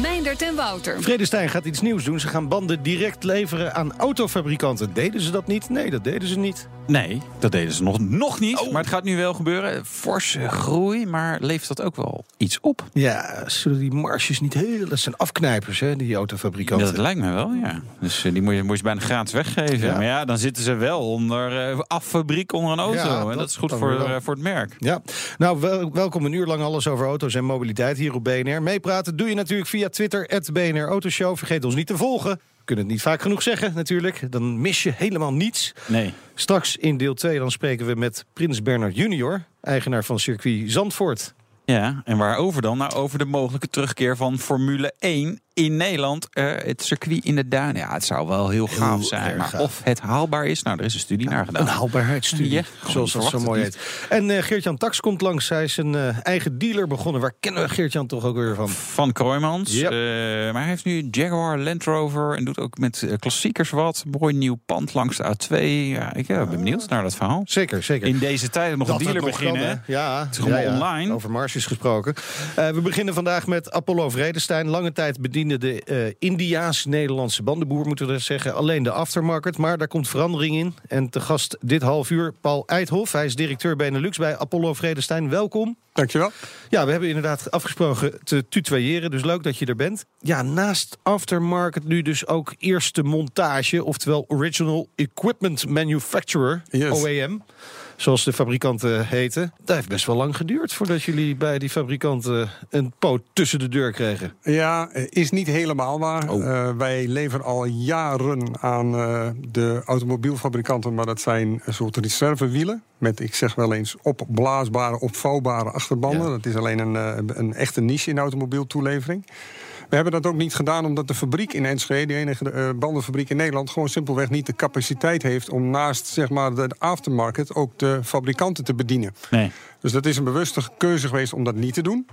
Mijn Meindert en Wouter. Vredestein gaat iets nieuws doen. Ze gaan banden direct leveren aan autofabrikanten. Deden ze dat niet? Nee, dat deden ze niet. Nee, dat deden ze nog, nog niet. Maar het gaat nu wel gebeuren. Forse groei, maar levert dat ook wel iets op? Ja, zullen die marges niet heel... Dat zijn afknijpers, hè, die autofabrikanten. Dat lijkt me wel, ja. Dus eh, die moet je, moet je bijna gratis weggeven. Ja. Maar ja, dan zitten ze wel onder uh, affabriek onder een auto. Ja, en dat dat is goed voor, eh, voor het merk. Ja, nou wel, welkom een uur lang alles over auto's en mobiliteit hier op BNR. Meepraten doe je natuurlijk via Twitter, het BNR Autoshow. Vergeet ons niet te volgen. We kunnen het niet vaak genoeg zeggen natuurlijk. Dan mis je helemaal niets. Nee. Straks in deel 2 dan spreken we met Prins Bernard junior, eigenaar van circuit Zandvoort. Ja, en waarover dan? Nou, over de mogelijke terugkeer van Formule 1 in Nederland. Eh, het circuit in de Duinen. Ja, het zou wel heel gaaf zijn. Maar gaaf. of het haalbaar is, nou, er is een studie naar gedaan. Een haalbaarheidsstudie, Ja, zoals dat zo mooi het heet. En eh, Geert-Jan Tax komt langs. Hij is een eh, eigen dealer begonnen. Waar kennen we Geert-Jan toch ook weer van? Van Kroijmans. Ja. Eh, maar hij heeft nu Jaguar, Land Rover en doet ook met klassiekers wat. Mooi nieuw pand langs de A2. Ja, ik ben benieuwd naar dat verhaal. Zeker, zeker. In deze tijden nog Dat een dealer het nog beginnen. kan? Ja, is allemaal online. Over marges gesproken. We beginnen vandaag met Apollo Vredestein. Lange tijd de eh Indiaas-Nederlandse bandenboer, moeten we zeggen. Alleen de aftermarket, maar daar komt verandering in. En te gast dit half uur Paul Eidhof. Hij is directeur Benelux bij Apollo Vredestein. Welkom. Dankjewel. Ja, we hebben inderdaad afgesproken te tutoyeren, dus leuk dat je er bent. Ja, naast aftermarket nu dus ook eerste montage, oftewel Original Equipment Manufacturer, Yes. OEM. Zoals de fabrikanten heten. Dat heeft best wel lang geduurd voordat jullie bij die fabrikanten een poot tussen de deur kregen. Ja, is niet helemaal waar. Oh. Eh, wij leveren al jaren aan eh, de automobielfabrikanten, maar dat zijn een soort reservewielen. Met, ik zeg wel eens, opblaasbare, opvouwbare achterbanden. Ja. Dat is alleen een, eh, een echte niche in automobieltoelevering. We hebben dat ook niet gedaan omdat de fabriek in Enschede, de enige eh, bandenfabriek in Nederland, gewoon simpelweg niet de capaciteit heeft om naast zeg maar, de aftermarket ook de fabrikanten te bedienen. Nee. Dus dat is een bewuste keuze geweest om dat niet te doen.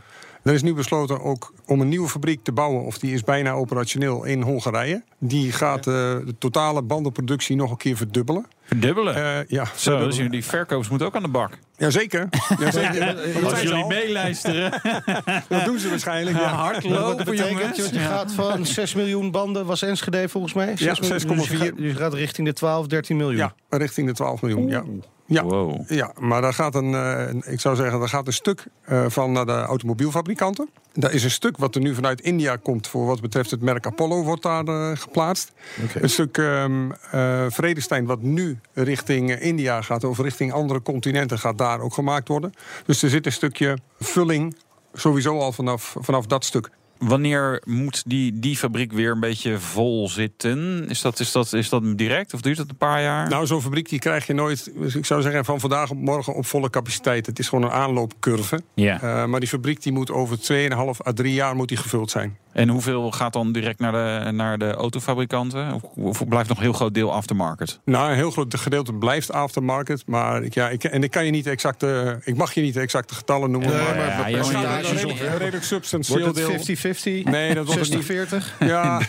Er is nu besloten ook om een nieuwe fabriek te bouwen, of die is bijna operationeel in Hongarije. Die gaat eh, de totale bandenproductie nog een keer verdubbelen. Verdubbelen. Eh, ja, Zo, verdubbelen. dus die verkopers moeten ook aan de bak. Jazeker. Jazeker. Als jullie al. meeluisteren. Dat doen ze waarschijnlijk. Ja. Hardlopen, betekent jongens. je gaat van 6 miljoen banden, was Enschede volgens mij? Ja, 6 miljoen. Dus je 6,4. gaat- Dus je gaat richting de 12, 13 miljoen. Ja, richting de 12 miljoen. Ja. Ja. Wow. Ja, maar daar gaat een, eh, ik zou zeggen, daar gaat een stuk eh, van naar de automobielfabrikanten. Daar is een stuk wat er nu vanuit India komt voor wat betreft het merk Apollo wordt daar eh, geplaatst. Een stuk ehm eh, Vredestein wat nu richting India gaat of richting andere continenten gaat daar ook gemaakt worden. Dus er zit een stukje vulling sowieso al vanaf, vanaf dat stuk. Wanneer moet die, die fabriek weer een beetje vol zitten? Is dat, is, dat, is dat direct of duurt dat een paar jaar? Nou, zo'n fabriek die krijg je nooit, dus ik zou zeggen, van vandaag op morgen op volle capaciteit. Het is gewoon een aanloopcurve. ja. Eh, maar die fabriek die moet over 2,5 à 3 jaar moet die gevuld zijn. En hoeveel gaat dan direct naar de, naar de autofabrikanten? Of, of blijft nog een heel groot deel aftermarket? Nou, een heel groot gedeelte blijft aftermarket. Maar ik, ja, ik, en ik kan je niet exacte, ik mag je niet de exacte getallen noemen. Nee, maar, maar ja, je moet- percentage een redelijk, substantieel Wordt deel. het 50-50? Nee, dat wordt het niet. 60-40? Ja,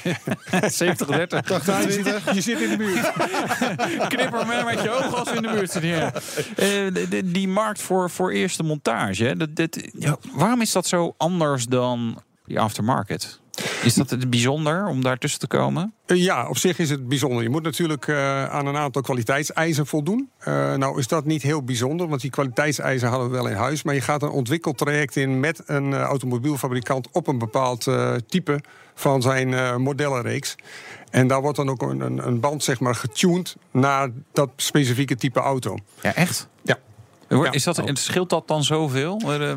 70, 30. 80-20? je zit in de buurt. Knipper maar met je ogen als we in de buurt zitten. Ja. Eh, de- de- die markt voor, voor eerste montage, hè, dat, dat, ja, waarom is dat zo anders dan die aftermarket? Is dat het bijzonder om daar tussen te komen? Eh, Ja, op zich is het bijzonder. Je moet natuurlijk eh, aan een aantal kwaliteitseisen voldoen. Eh, nou is dat niet heel bijzonder, want die kwaliteitseisen hadden we wel in huis. Maar je gaat een ontwikkeltraject in met een automobielfabrikant op een bepaald type van zijn modellenreeks. En daar wordt dan ook een, een, een band zeg maar, getuned naar dat specifieke type auto. Ja, echt? Ja. Is dat, en scheelt dat dan zoveel? Eh,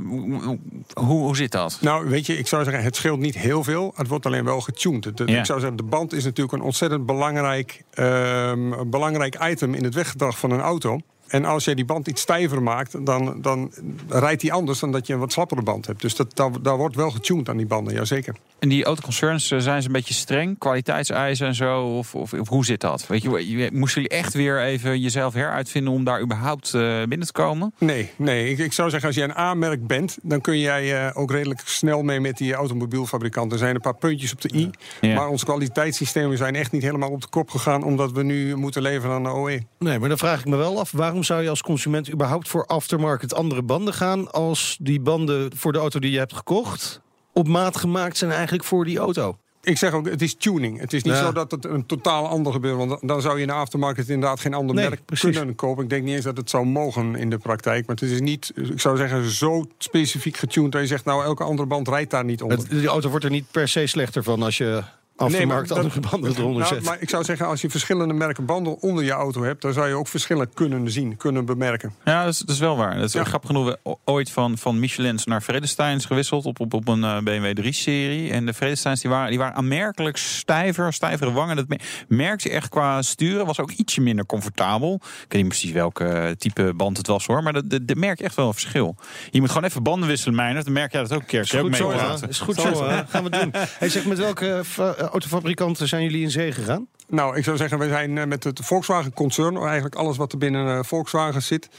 Hoe, hoe, zit dat? Nou, weet je, ik zou zeggen, het scheelt niet heel veel. Het wordt alleen wel getuned. Het- Ja. Ik zou zeggen, de band is natuurlijk een ontzettend belangrijk, ehm, belangrijk item in het weggedrag van een auto. En als jij die band iets stijver maakt, dan, dan rijdt die anders dan dat je een wat slappere band hebt. Dus dat, daar, daar wordt wel getuned aan die banden, jazeker. En die autoconcerns, eh, zijn ze een beetje streng? Kwaliteitseisen en zo? Of, of, of hoe zit dat? Weet je, je- moesten jullie echt weer even jezelf heruitvinden om daar überhaupt eh, binnen te komen? Nee, nee. Ik, ik zou zeggen, als jij een A-merk bent, dan kun jij eh, ook redelijk snel mee met die automobielfabrikanten. Er zijn een paar puntjes op de i. Ja. Maar onze kwaliteitssystemen zijn echt niet helemaal op de kop gegaan, omdat we nu moeten leveren aan de. OE. Nee, maar dan vraag ik me wel af... waarom zou je als consument überhaupt voor aftermarket andere banden gaan... als die banden voor de auto die je hebt gekocht... op maat gemaakt zijn eigenlijk voor die auto? Ik zeg ook, het is tuning. Het is niet Ja. zo dat het een totaal ander gebeurt. Want dan zou je in de aftermarket inderdaad geen ander Nee, merk precies. kunnen kopen. Ik denk niet eens dat het zou mogen in de praktijk. Maar het is niet, ik zou zeggen, zo specifiek getuned... dat je zegt, nou, elke andere band rijdt daar niet onder. Het, die auto wordt er niet per se slechter van als je dat- andere banden eronder nou, zet. maar ik zou zeggen, als je verschillende merken banden onder je auto hebt... dan zou je ook verschillen kunnen zien, kunnen bemerken. Ja, dat is, dat is wel waar. Dat is Ja. grappig genoeg. Ooit van, van Michelin's naar Vredesteins gewisseld op, op, op een eh, BMW 3-serie. En de Vredesteins die waren, die waren aanmerkelijk stijver, stijvere wangen. Dat me- merkte je echt qua sturen. Was ook ietsje minder comfortabel. Ik weet niet precies welke type band het was hoor. Maar dat, dat, dat merk je echt wel een verschil. Je moet gewoon even banden wisselen, Meijnerd. Dan merk jij dat ook een keer. Is goed zo, ja. Is goed zo, gaan we doen. Hij zegt, met welke fa- autofabrikanten zijn jullie in zee gegaan? Nou, ik zou zeggen, we zijn eh, met het Volkswagen-concern... eigenlijk alles wat er binnen eh, Volkswagen zit...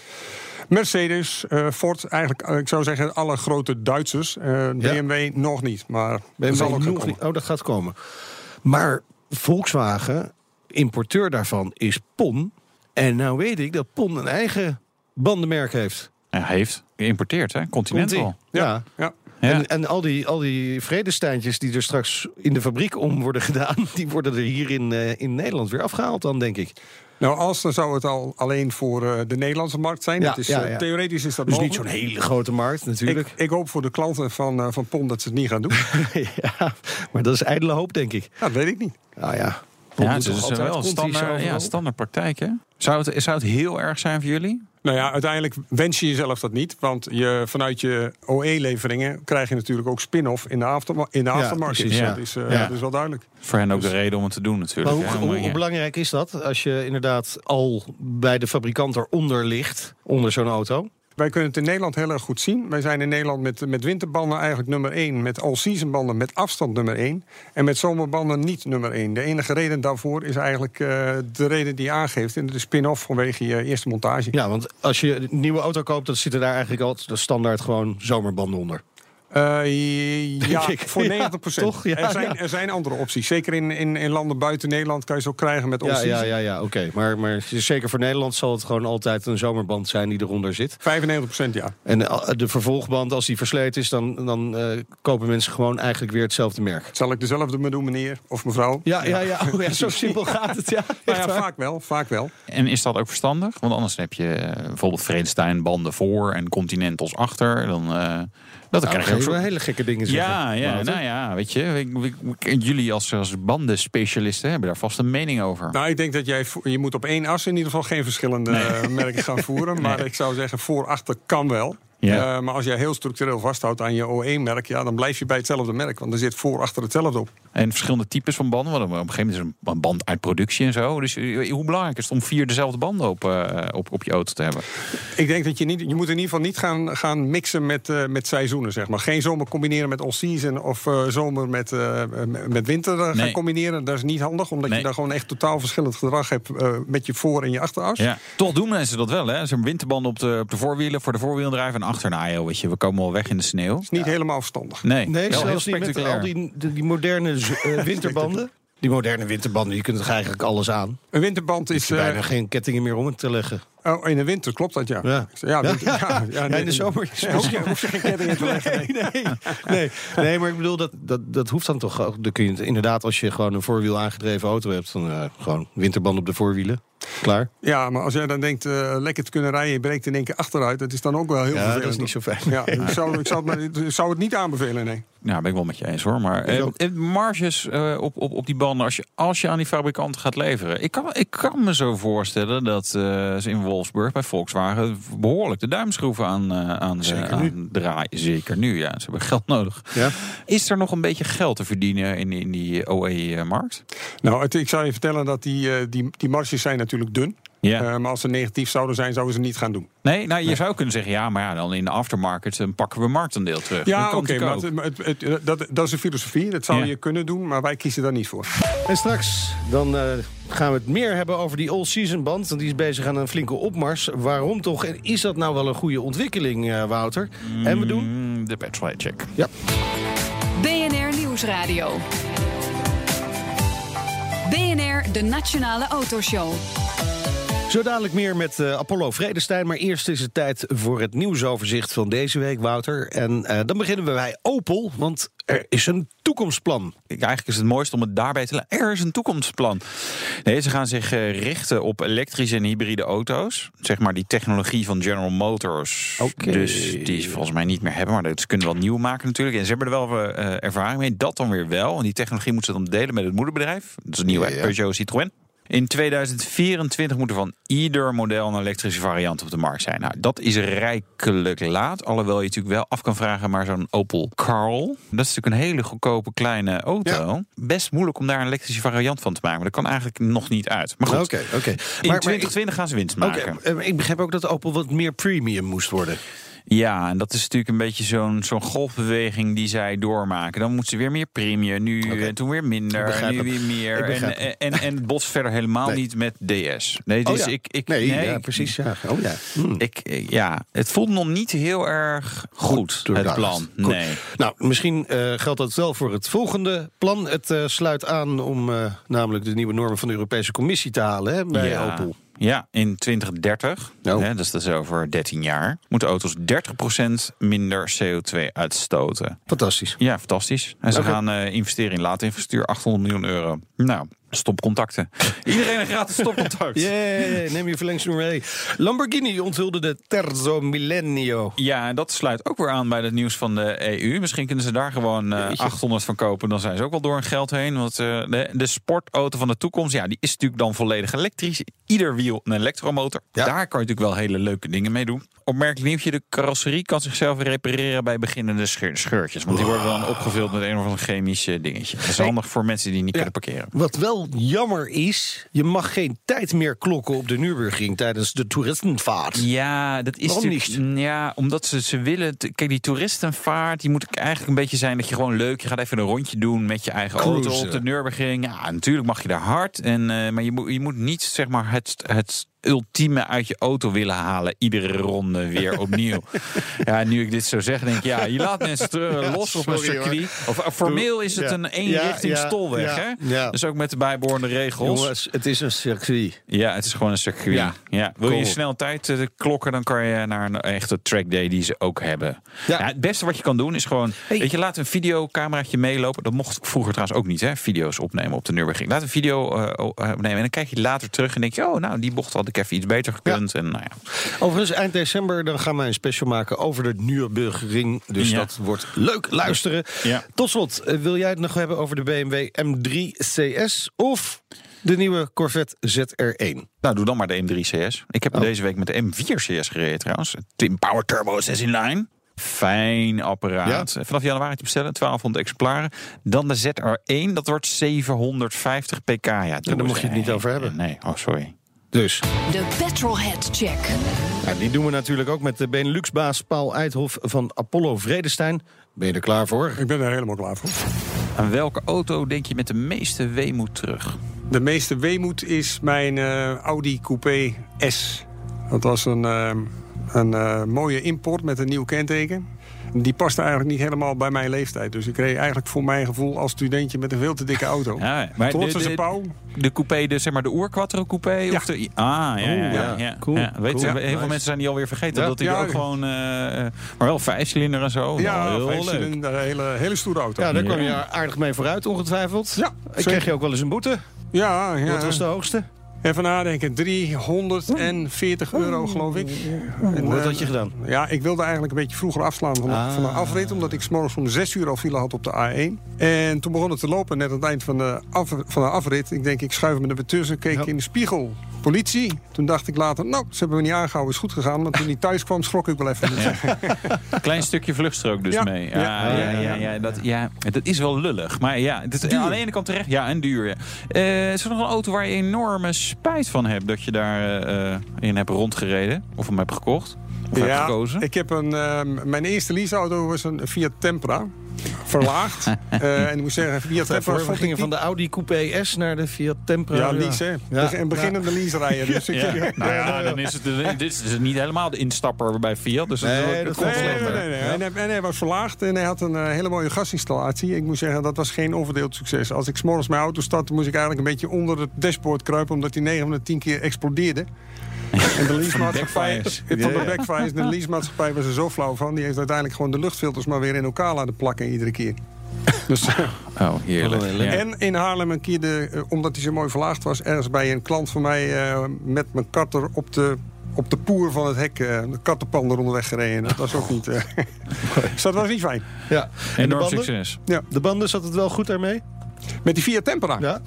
Mercedes, eh, Ford, eigenlijk, eh, ik zou zeggen, alle grote Duitsers. Eh, BMW nog niet, maar dat BMW zal ook gaan nog komen. niet. Oh, dat gaat komen. Maar Volkswagen, importeur daarvan, is PON. En nou weet ik dat PON een eigen bandenmerk heeft. Ja, heeft geïmporteerd, hè? Continental. Ja. Ja. En, en al die, al die vredesteintjes die er straks in de fabriek om worden gedaan... die worden er hier in, eh, in Nederland weer afgehaald dan, denk ik. Nou, als dan zou het al alleen voor eh, de Nederlandse markt zijn. Ja, Het is, ja, eh, ja. Theoretisch is dat Dus niet zo'n hele grote markt natuurlijk. Ik, ik hoop voor de klanten van, eh, van PON dat ze het niet gaan doen. ja, maar dat is ijdele hoop, denk ik. Ja, dat weet ik niet. Nou ja, Ja, het is altijd wel standaard, ja, standaard praktijk, hè? Zou het, zou het heel erg zijn voor jullie? Nou ja, uiteindelijk wens je jezelf dat niet. Want je, vanuit je OE-leveringen krijg je natuurlijk ook spin-off in de, afterma in de Ja, aftermarket. precies, ja. ja. Dat, is, eh, Ja. dat is wel duidelijk. Voor hen ook de reden om het te doen, Maar natuurlijk. hoe, hè? hoe, hoe belangrijk is dat als je inderdaad al bij de fabrikant eronder ligt, onder zo'n auto? Wij kunnen het in Nederland heel erg goed zien. Wij zijn in Nederland met, met winterbanden eigenlijk nummer 1. Met all-season banden met afstand nummer 1. En met zomerbanden niet nummer 1. De enige reden daarvoor is eigenlijk eh, de reden die je aangeeft. En de spin-off vanwege je eerste montage. Ja, want als je een nieuwe auto koopt, dan zitten daar eigenlijk altijd de standaard gewoon zomerbanden onder. Eh, ja, ik. voor 90 Ja, toch? Ja, er, zijn, ja. er zijn andere opties. Zeker in, in, in landen buiten Nederland kan je ze ook krijgen met Ja, all-season. ja, ja, ja oké. Maar, maar zeker voor Nederland zal het gewoon altijd een zomerband zijn die eronder zit. 95% ja. En eh, de vervolgband, als die versleten is, dan, dan eh, kopen mensen gewoon eigenlijk weer hetzelfde merk. Zal ik dezelfde me doen, meneer of mevrouw? Ja, ja, ja. Oh, ja zo simpel gaat het, ja. Nou vaak wel, vaak wel. En is dat ook verstandig? Want anders heb je bijvoorbeeld Vredestein banden voor en Continentals achter. Dan, eh, dat dan krijg je ook zo... hele gekke dingen zeggen. Ja, ja, Wouter. nou ja, weet je. Jullie als, als bandenspecialisten hebben daar vast een mening over. Nou, ik denk dat jij je moet op één as in ieder geval geen verschillende merken gaan voeren. Maar ik zou zeggen, voor achter kan wel. Ja. Eh, maar als jij heel structureel vasthoudt aan je O1-merk, ja, dan blijf je bij hetzelfde merk. Want er zit voor achter hetzelfde op. En verschillende types van banden. Want op een gegeven moment is een band uit productie en zo. Dus eh, hoe belangrijk is het om vier dezelfde banden op, eh, op, op je auto te hebben? Ik denk dat je niet, je moet in ieder geval niet gaan, gaan mixen met, met seizoenen, zeg maar. Geen zomer combineren met all-season of zomer met, met winter gaan Nee. combineren. Dat is niet handig, omdat Nee. je dan gewoon echt totaal verschillend gedrag hebt met je voor- en je achteras. Ja. Toch doen mensen dat wel, hè? Ze hebben winterbanden op de, op de voorwielen voor de voorwielendrijf en achter. Nou, joh, weet je, we komen wel weg in de sneeuw. is niet helemaal verstandig. Nee, Nee, wel zelfs niet met al die, die, die moderne eh, winterbanden. Die moderne winterbanden, je kunt er eigenlijk alles aan. Een winterband is... Er eh, bijna geen kettingen meer om het te leggen. oh, in de winter klopt dat, ja. Ja. Ja, winter- ja, ja, Ja, nee, in de zomer is Ja, hoef, je, hoef je geen kettingen te leggen. nee. nee, nee, nee, maar ik bedoel, dat, dat, dat hoeft dan toch ook. Dan kun je het inderdaad, als je gewoon een voorwiel aangedreven auto hebt, dan eh, gewoon winterband op de voorwielen. Klaar. Ja, maar als jij dan denkt eh, lekker te kunnen rijden... je breekt in één keer achteruit, dat is dan ook wel heel Ja, vervelend. dat is niet zo fijn. Ja, ik, zou, ik, zou het, maar- ik zou het niet aanbevelen, nee. Ja, ben ik wel met je eens hoor. Maar eh, marges eh, op, op, op die banden, als je, als je aan die fabrikanten gaat leveren. Ik kan, ik kan me zo voorstellen dat eh, ze in Wolfsburg bij Volkswagen behoorlijk de duimschroeven aan, eh, aan, Zeker aan nu. draaien. Zeker nu, ja. Ze hebben geld nodig. Ja. Is er nog een beetje geld te verdienen in, in die OE-markt? Nou, het- ik zou je vertellen dat die, eh, die, die marges zijn natuurlijk dun. Ja. Eh, maar als ze negatief zouden zijn, zouden ze het niet gaan doen. Nee, nou, je zou kunnen zeggen, ja, maar ja, dan in de aftermarket dan pakken we marktendeel terug. Dat Ja, oké, maar het- het- het- dat, dat is een filosofie. Dat zou Ja. je kunnen doen, maar wij kiezen daar niet voor. En straks dan, eh, gaan we het meer hebben over die all-season band. Want die is bezig aan een flinke opmars. Waarom toch? En is dat nou wel een goede ontwikkeling, eh, Wouter? En we doen... Mm, de petrolhead check. Ja. BNR Nieuwsradio. BNR, de Nationale Autoshow. Zo dadelijk meer met eh, Apollo Vredestein. Maar eerst is het tijd voor het nieuwsoverzicht van deze week, Wouter. En eh, dan beginnen we bij Opel, want er is een toekomstplan. Eigenlijk is het mooist om het daarbij te laten. Er is een toekomstplan. Nee, ze gaan zich eh, richten op elektrische en hybride auto's. Zeg maar die technologie van General Motors. Dus die ze volgens mij niet meer hebben. Maar dat ze kunnen wel nieuw maken natuurlijk. En ze hebben er wel ervaring mee. Dat dan weer wel. En die technologie moeten ze dan delen met het moederbedrijf. Dat is een nieuwe Ja, ja. Peugeot Citroën. In 2024 moet er van ieder model een elektrische variant op de markt zijn. Nou, dat is rijkelijk laat. Alhoewel je natuurlijk wel af kan vragen, maar zo'n Opel Carl... dat is natuurlijk een hele goedkope kleine auto. Best moeilijk om daar een elektrische variant van te maken. Maar dat kan eigenlijk nog niet uit. Maar goed, Oké, oké. in Maar- maar- 2020 gaan ze winst maken. eh, ik begrijp ook dat Opel wat meer premium moest worden. Ja, en dat is natuurlijk een beetje zo'n zo'n golfbeweging die zij doormaken. Dan moeten ze weer meer premie, nu en toen weer minder, en nu weer meer. En, en, en, en het botst verder helemaal Nee. niet met DS. Nee, dus oh, ja. ik, ik, nee, ja, ik- precies. Ja. Oh, ja. Hm. Ik, ja, het voelt nog niet heel erg goed, het plan. Goed. Nee. Nou, misschien eh, geldt dat wel voor het volgende plan. Het eh, sluit aan om eh, namelijk de nieuwe normen van de Europese Commissie te halen hè, bij ja. Opel. Ja, in 2030, Oh. hè, dus dat is over 13 jaar, moeten auto's 30% minder CO2 uitstoten. Fantastisch. Ja, fantastisch. En ze gaan eh, investeren in laadinfrastructuur, 800 miljoen euro. Nou, stopcontacten. Iedereen een gratis stopcontact. Yeah, neem je verlengsnoer mee. Lamborghini onthulde de Terzo Millennio. Ja, en dat sluit ook weer aan bij het nieuws van de EU. Misschien kunnen ze daar gewoon eh, Jeetje. 800 van kopen. Dan zijn ze ook wel door hun geld heen. Want eh, de, de sportauto van de toekomst, ja, die is natuurlijk dan volledig elektrisch. Ieder wiel een elektromotor. Ja. Daar kan je natuurlijk wel hele leuke dingen mee doen. Opmerkelijk nieuwtje, de carrosserie kan zichzelf repareren bij beginnende scheur- scheurtjes. Want die worden dan opgevuld met een of ander chemisch eh, dingetje. Dat is handig voor mensen die niet kunnen parkeren. Wat wel jammer is, je mag geen tijd meer klokken op de Nürburgring tijdens de toeristenvaart. Ja, dat is Waarom natuurlijk- Ja, omdat ze, ze willen. Kijk, die toeristenvaart, die moet eigenlijk een beetje zijn dat je gewoon leuk. Je gaat even een rondje doen met je eigen auto op de Nürburgring. Ja, natuurlijk mag je daar hard. En, eh, maar je moet, je moet niet zeg maar het, het ultieme uit je auto willen halen. Iedere ronde weer opnieuw. ja, nu ik dit zo zeg, denk ik, ja, je laat mensen los op een hoor. circuit. Of eh, formeel is het Ja. een eenrichting stolweg, hè? Dus ook met de bijbehorende regels. Jongens, het is een circuit. Ja, het is gewoon een circuit. Ja. Wil je snel tijd eh, klokken, dan kan je naar een echte track day die ze ook hebben. Ja. Het beste wat je kan doen is gewoon, Hey. weet je, laat een videocameraatje meelopen. Dat mocht vroeger trouwens ook niet, hè? Video's opnemen op de Nürburgring. Laat een video eh, opnemen en dan kijk je later terug en denk je, oh, nou, die bocht had ik even iets beter gekund. En nou ja. Overigens, eind december dan gaan wij een special maken over de Nürburgring. Dus Ja. dat wordt leuk luisteren. Ja. Tot slot, eh, wil jij het nog hebben over de BMW M3 CS of de nieuwe Corvette ZR1? Nou, doe dan maar de M3 CS. Ik heb Oh. deze week met de M4 CS gereden trouwens. Twin Power Turbo 6 in line. Fijn apparaat. Vanaf januari te bestellen, 1200 exemplaren. Dan de ZR1, dat wordt 750 pk. Ja, doe daar mocht je het niet over hebben. Nee, oh sorry. Dus, De Petrolhead Check. ja, die doen we natuurlijk ook met de Benelux-baas Paul Eidhof van Apollo Vredestein. Ben je er klaar voor? Ik ben er helemaal klaar voor. Aan welke auto denk je met de meeste weemoed terug? De meeste weemoed is mijn eh, Audi Coupé S. Dat was een, eh, een eh, mooie import met een nieuw kenteken. Die paste eigenlijk niet helemaal bij mijn leeftijd. Dus ik reed eigenlijk voor mijn gevoel als studentje met een veel te dikke auto. Ja, maar Trots de, als een de, pauw. de coupé, de, zeg maar de oerquattro coupé? Ja. Of de, ah, ja, ja, Oeh, ja. ja. ja. Cool, Ja, weet je, heel veel Nice. mensen zijn die alweer vergeten Ja. dat die Ja. ook gewoon... eh, maar wel vijfcilinder en zo. Ja, Nou, heel vijf cilinder, een hele, hele stoere auto. Ja, daar Ja. kwam je aardig mee vooruit, ongetwijfeld. Ja, Ik zeker. kreeg je ook wel eens een boete. Ja, ja. Wat was de hoogste? Even nadenken, 340 euro geloof ik. En, Wat eh, had je gedaan? Ja, ik wilde eigenlijk een beetje vroeger afslaan van de, Ah. van de afrit. Omdat ik 's morgens om 6 uur al file had op de A1. En toen begon het te lopen, net aan het eind van de, af, van de afrit. Ik denk, ik schuif me er weer tussen. Keek Ja. in de spiegel. Politie. Toen dacht ik later, nou, ze hebben me niet aangehouden, is goed gegaan. Maar toen hij thuis kwam, schrok ik wel even. Klein stukje vluchtstrook dus Ja. mee. Ja, ja, Ja. ja, ja, dat, ja, dat is wel lullig. Maar ja, het is aan de ene kant terecht. Ja, en duur. Ja. Eh, is er nog een auto waar je enorme spijt van hebt... dat je daar eh, in hebt rondgereden? Of hem hebt gekocht? Of hebt gekozen? ik heb een, ehm, mijn eerste leaseauto was een Fiat Tempra. Verlaagd. Eh, en ik moet zeggen, Fiat Tempra we gingen van de Audi Coupé S naar de Fiat Tempra. Ja, lease, hè. Ja. Een beginnende lease rijden. Dus Ja. Nou ja, dan is het dit is het niet helemaal de instapper bij Fiat. Dus Nee, dat is ook- dat komt Nee, nee, nee. nee. En, hij, en hij was verlaagd en hij had een eh, hele mooie gasinstallatie. Ik moet zeggen, dat was geen onverdeeld succes. Als ik s'morgens mijn auto startte, moest ik eigenlijk een beetje onder het dashboard kruipen... omdat hij 9 van de 10 keer explodeerde. En de leasemaatschappij, van de backfires, de leasemaatschappij was er zo flauw van. Die heeft uiteindelijk gewoon de luchtfilters maar weer in elkaar laten plakken iedere keer. Dus, eh, Oh, heerlijk. En in Haarlem een keer, de, eh, omdat hij zo mooi verlaagd was... ergens bij een klant van mij eh, met mijn karter op de, op de poer van het hek... eh, de kattenpan er onderweg gereden. Dat was ook niet... eh, dus dat was niet fijn. Ja. En de Enorm banden? succes. Ja. De banden, zat het wel goed daarmee? Met die Fiat Tempera. Ja.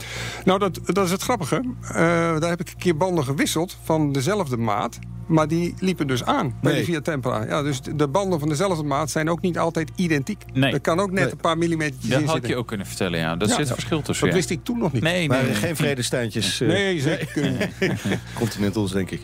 Nou, dat, dat is het grappige. Eh, daar heb ik een keer banden gewisseld van dezelfde maat. Maar die liepen dus aan bij Nee. die Fiat Tempera. Ja, dus de banden van dezelfde maat zijn ook niet altijd identiek. Nee. Er kan ook net Nee. een paar millimetertjes Dat in had je ook kunnen vertellen, ja. Ja. zit een verschil tussen. Dat ja. wist ik toen nog niet. Nee, Maar nee, geen vredesteintjes. eh, Nee, zeker. Continentals, denk ik.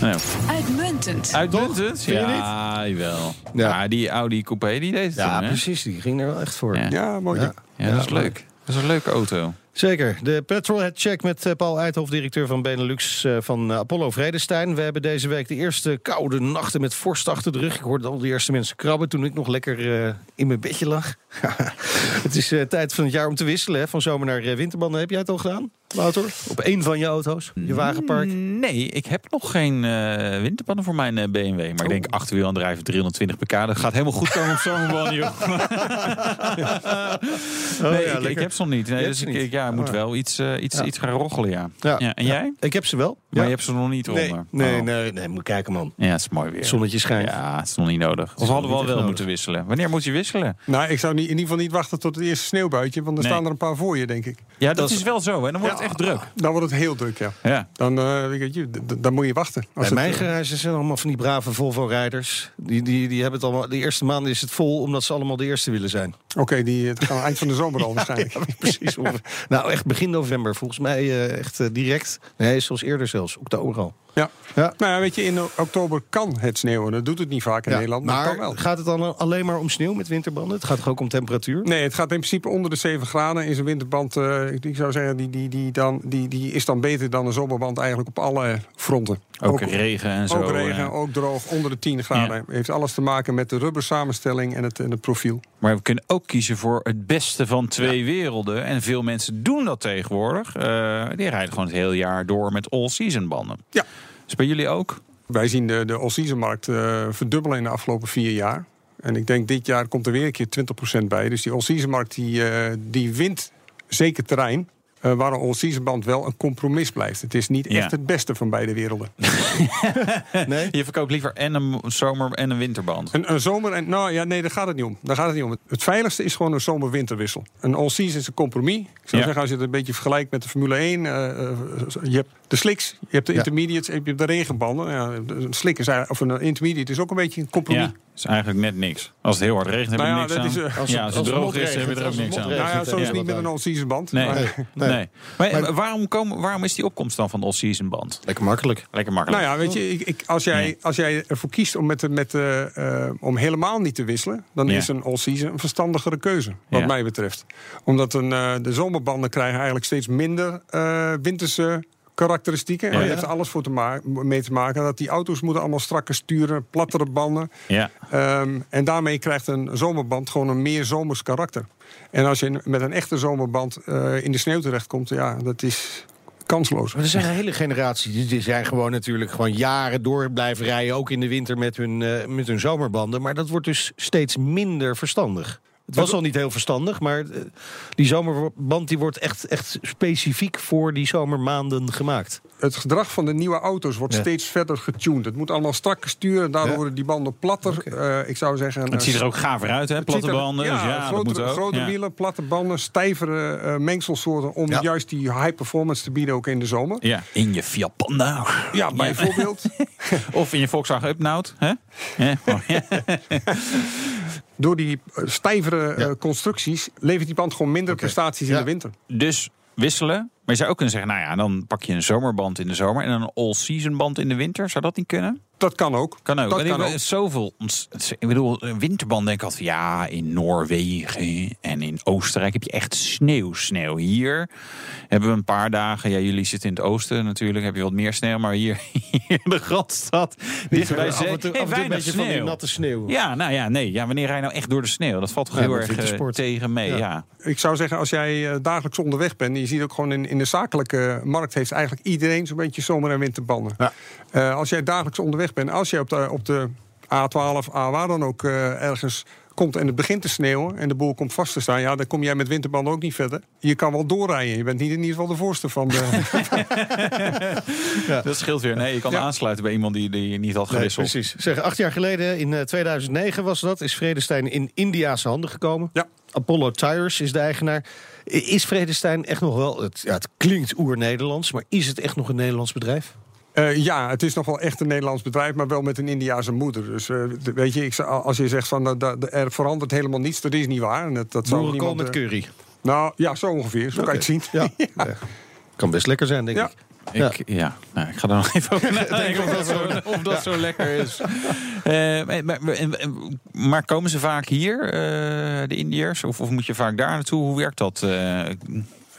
nee. Uitmuntend. Uitmuntend? Ja, jawel. Ja. Ja. die Audi Coupé, die deed het Ja, toen, precies. Die ging er wel echt voor. Ja. Ja, mooi. Ja. Ja, dat is leuk. Dat is een leuke auto. Zeker. De Petrolhead Check met eh, Paul Eithoff, directeur van Benelux eh, van eh, Apollo Vredestein. We hebben deze week de eerste koude nachten met vorst achter de rug. Ik hoorde al de eerste mensen krabben toen ik nog lekker in mijn bedje lag. het is tijd van het jaar om te wisselen, hè, van zomer naar winterbanden. Heb jij het al gedaan, Wouter? Op één van je auto's, je wagenpark? Nee, ik heb nog geen eh winterbanden voor mijn eh, BMW. Maar ik denk achterwielaandrijven 320 pk. Dat gaat helemaal goed komen op zo'n joh. Oh, nee, ja, ik, heb ze nog niet. Nee, dus ik, niet. ik- ja, moet Oh. wel iets, eh, iets, Ja. iets gaan roggelen, ja. Ja. ja. En Ja. jij? Ik heb ze wel. Maar Ja. je hebt ze nog niet Nee, eronder? nee, Oh. nee, nee, moet kijken man. Ja, het is mooi weer. Zonnetje schijnt. Ja, het is nog niet nodig. Of hadden we al wel moeten wisselen? Wanneer moet je wisselen? Nou, ik zou niet, in ieder geval niet wachten tot het eerste sneeuwbuitje. Want er Nee. staan er een paar voor je, denk ik. Ja, dat, Dat is is- wel zo. En dan wordt het echt druk. Dan wordt het heel druk, ja. Ja. Dan, eh, weet je, d- d- dan moet je wachten. Als Bij het, mijn eh, garage zijn allemaal van die brave Volvo-rijders. Die, die, die hebben het allemaal. De eerste maanden is het vol omdat ze allemaal de eerste willen zijn. Oké, die het gaan eind van de zomer al waarschijnlijk. Precies. nou, echt begin november. Volgens mij eh, echt direct. Nee, zoals eerder zelfs. Oktober al. Ja. Ja. Nou ja, weet je, in oktober kan het sneeuwen. Dat doet het niet vaak in Ja, Nederland, maar, kan maar wel. gaat het dan alleen maar om sneeuw met winterbanden? Het gaat toch ook om temperatuur? Nee, het gaat in principe onder de 7 graden. Is een winterband, eh, ik, ik zou zeggen, die, die, die, dan, die, die is dan beter dan een zomerband eigenlijk op alle fronten. Ook, regen en zo. Ook regen, ja. ook droog, onder de 10 graden. Heeft alles te maken met de rubbersamenstelling en het, en het profiel. Maar we kunnen ook kiezen voor het beste van twee werelden. En veel mensen doen dat tegenwoordig. Eh, die rijden gewoon het hele jaar door met all-season banden. Ja. Dus bij jullie ook? Wij zien de, de all-season markt eh, verdubbelen in de afgelopen vier jaar. En ik denk dit jaar komt er weer een keer 20% bij. Dus die all-season markt die, eh, die wint zeker terrein. Eh, waar een all-season band wel een compromis blijft. Het is niet Ja. echt het beste van beide werelden. Nee? Je verkoopt liever en een zomer- en een winterband. Een, een zomer en nou ja, nee, daar gaat het niet om. Daar gaat het niet om. Het, veiligste is gewoon een zomer-winterwissel. Een all-season is een compromis. Ik zou Ja. zeggen, als je het een beetje vergelijkt met de Formule 1, eh, eh, je hebt de slicks, je hebt de Ja. intermediates, en je hebt de regenbanden. Ja, een slik is eigenlijk, of een intermediate is ook een beetje een compromis. Ja, is eigenlijk net niks. Als het heel hard regent, heb je Nou ja, niks aan. is, eh, als ja, het- als als het droog is, heb je er ook niks aan. Nou ja, zo is het Ja. niet met een all-season band. Nee, maar- nee. Nee. Maar, Maar- waarom, komen, waarom is die opkomst dan van de all-season band? Lekker makkelijk. Lekker makkelijk. Nou ja, weet je, ik, ik- als, jij, Nee. als jij ervoor kiest om, met, de- met, de, eh, om helemaal niet te wisselen... dan Ja. is een all-season een verstandigere keuze, wat Ja. mij betreft. Omdat een, eh, de zomerbanden krijgen eigenlijk steeds minder eh, winterse karakteristieken. En Ja. je hebt er alles voor te ma- mee te maken. Dat die auto's moeten allemaal strakker sturen, plattere banden. Ja. Ehm, en daarmee krijgt een zomerband gewoon een meer zomers karakter. En als je met een echte zomerband eh, in de sneeuw terechtkomt... ja, dat is kansloos. Maar er zijn een hele generatie. Die, die zijn gewoon natuurlijk gewoon jaren door blijven rijden. Ook in de winter met hun, eh, met hun zomerbanden. Maar dat wordt dus steeds minder verstandig. Het was al niet heel verstandig, maar eh, die zomerband die wordt echt, echt specifiek voor die zomermaanden gemaakt. Het gedrag van de nieuwe auto's wordt Ja. steeds verder getuned. Het moet allemaal strakker sturen, daardoor Ja. worden die banden platter. Eh, ik zou zeggen... Het ziet er ook gaver uit, hè? Platte er- banden. Ja, dus ja, grote, dat moet ook. grote wielen, platte banden, stijvere eh, mengselsoorten... om Ja. juist die high performance te bieden ook in de zomer. Ja, in je Fiat Panda. Ja, bijvoorbeeld. Of in je Volkswagen Upnout. Hè? Ja, oh, ja. Door die eh, stijvere eh, Ja. constructies levert die band gewoon minder prestaties in de winter. Dus wisselen. Maar je zou ook kunnen zeggen, nou ja, dan pak je een zomerband in de zomer en een all-season band in de winter. Zou dat niet kunnen? Dat kan ook. Kan ook. Dat kan ook. Zoveel. Ik bedoel, een winterband denk ik altijd van ja, in Noorwegen en in Oostenrijk heb je echt sneeuw, sneeuw. Hier hebben we een paar dagen. Ja, jullie zitten in het oosten natuurlijk, heb je wat meer sneeuw. Maar hier, hier in de Randstad, dicht bij af en toe, zee, af toe een beetje van die natte sneeuw. Ja, nou ja, nee. Ja, wanneer rij je nou echt door de sneeuw? Dat valt toch Ja, heel erg eh, wintersport. tegen mee. Ja. Ja. Ik zou zeggen, als jij eh, dagelijks onderweg bent... en je ziet ook gewoon in, in de zakelijke markt... heeft eigenlijk iedereen zo'n beetje zomer- en winterbanden. Ja. Eh, als jij dagelijks onderweg bent... als jij op de, op de A12, A waar dan ook eh, ergens komt... en het begint te sneeuwen en de boel komt vast te staan... ja, dan kom jij met winterbanden ook niet verder. Je kan wel doorrijden. Je bent niet in ieder geval de voorste van de... Dat scheelt weer. Nee, je kan Ja. aansluiten bij iemand die, die niet had Nee, gewisseld. precies. Zeg, acht jaar geleden, in eh, 2009 was dat, is Vredestein in India's handen gekomen. Ja. Apollo Tires is de eigenaar. Is Vredestein echt nog wel, het, ja, het klinkt oer-Nederlands, maar is het echt nog een Nederlands bedrijf? Eh, ja, het is nog wel echt een Nederlands bedrijf, maar wel met een Indiase moeder. Dus eh, de- weet je, ik, als je zegt van uh, er verandert helemaal niets, dat is niet waar. En dat, dat zou Boerenkool niemand, met eh, curry. Nou ja, zo ongeveer. Zo kan je het zien. Ja. Ja. Kan best lekker zijn, denk Ja. ik. Ik, ja, nou, ik ga er nog even over nadenken of dat zo, of dat zo lekker is. Eh, maar, maar, en- maar komen ze vaak hier, eh, de Indiërs? Of, of moet je vaak daar naartoe? Hoe werkt dat? eh?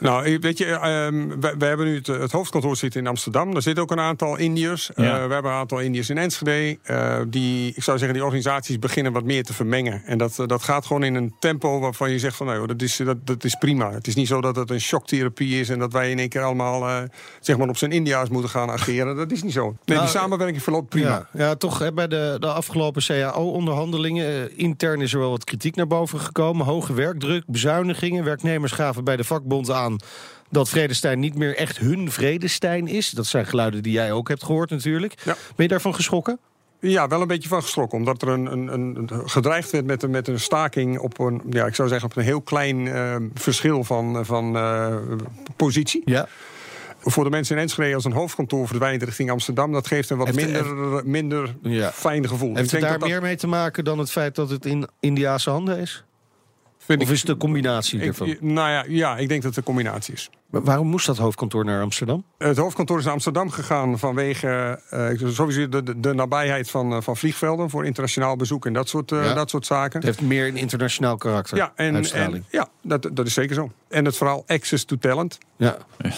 Nou, weet je, ehm, we, we hebben nu het, het hoofdkantoor zitten in Amsterdam. Daar zitten ook een aantal Indiërs. Ja. Eh, we hebben een aantal Indiërs in Enschede. Eh, die, ik zou zeggen, die organisaties beginnen wat meer te vermengen. En dat, eh, dat gaat gewoon in een tempo waarvan je zegt van... nou, joh, dat, is, dat, dat is prima. Het is niet zo dat het een shocktherapie is... en dat wij in één keer allemaal eh, zeg maar op zijn India's moeten gaan ageren. Dat is niet zo. Nee, Nou, die samenwerking verloopt prima. Ja, ja, toch hè, bij de, de afgelopen CAO-onderhandelingen... intern is er wel wat kritiek naar boven gekomen. Hoge werkdruk, bezuinigingen. Werknemers gaven bij de vakbond aan... dat Vredestein niet meer echt hun Vredestein is. Dat zijn geluiden die jij ook hebt gehoord natuurlijk. Ja. Ben je daarvan geschrokken? Ja, wel een beetje van geschrokken. Omdat er een, een, een, gedreigd werd met, een- met een staking op een, ja, ik zou zeggen, op een heel klein eh, verschil van, van eh, positie. Ja. Voor de mensen in Enschede als een hoofdkantoor verdwijnt richting Amsterdam, dat geeft een wat Heeft- minder, minder Ja. fijn gevoel. Heeft het denk daar dat dat- meer mee te maken dan het feit dat het in Indiase handen is? Vind Of ik- is het een combinatie ik- ervan? nou ja, ja, ik denk dat het een combinatie is. Maar waarom moest dat hoofdkantoor naar Amsterdam? Het hoofdkantoor is naar Amsterdam gegaan vanwege eh, sowieso de, de, de nabijheid van, eh, van vliegvelden voor internationaal bezoek en dat soort, eh, Ja. dat soort zaken. Het heeft meer een internationaal karakter. Ja, en, ja dat, dat is zeker zo. En het verhaal access to talent. ja,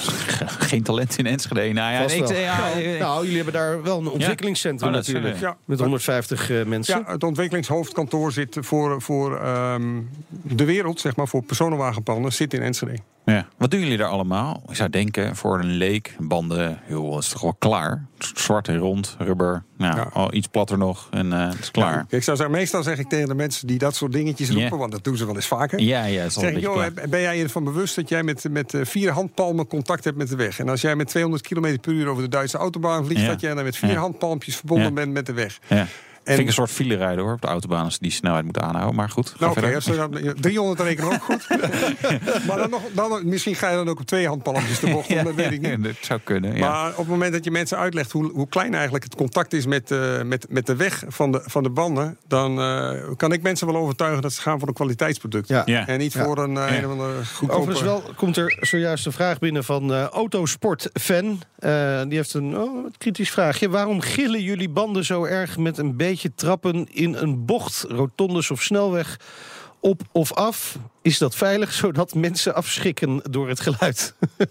Geen talent in Enschede. Nou ja, vast ik, ja, nou, jullie hebben daar wel een ontwikkelingscentrum Oh, natuurlijk. Ja, Met 150 eh, mensen. Ja, het ontwikkelingshoofdkantoor zit voor, voor ehm, de wereld, zeg maar, voor personenwagenpanden, zit in Enschede. Ja. Wat doen jullie daar allemaal? Ik zou denken, voor een leek, banden, joh, is toch wel klaar? Zwart en rond, rubber, nou, Ja. al iets platter nog en eh, het is klaar. Ja, ik zou zeggen, meestal zeg ik tegen de mensen die dat soort dingetjes roepen, want dat doen ze wel eens vaker. Ja, ja, is Zeg ik, joh, klaar. ben jij ervan bewust dat jij met, met eh, vier handpalmen contact hebt met de weg? En als jij met 200 km per uur over de Duitse autobaan vliegt, dat jij dan met vier handpalmpjes verbonden bent met de weg. Ja. En- Vind ik een soort file rijden hoor, op de autobaan als ze die snelheid moeten aanhouden. Maar goed, Nou, als dan- 300 rekenen ook goed. maar dan nog, dan, misschien ga je dan ook op twee handpalmpjes de bocht om, dat weet ik niet. dat zou kunnen. Ja. Maar op het moment dat je mensen uitlegt hoe, hoe klein eigenlijk het contact is met, eh, met, met de weg van de, van de banden, dan eh, kan ik mensen wel overtuigen dat ze gaan voor een kwaliteitsproduct. Ja. Ja. En niet Ja. voor een, eh, Ja. een of andere goedkope... Overigens wel komt er zojuist een vraag binnen van eh Autosport-fan. Eh, die heeft een oh, kritisch vraagje. Waarom gillen jullie banden zo erg met een beetje trappen in een bocht? Rotondes of snelweg op of af? Is dat veilig, zodat mensen afschrikken door het geluid?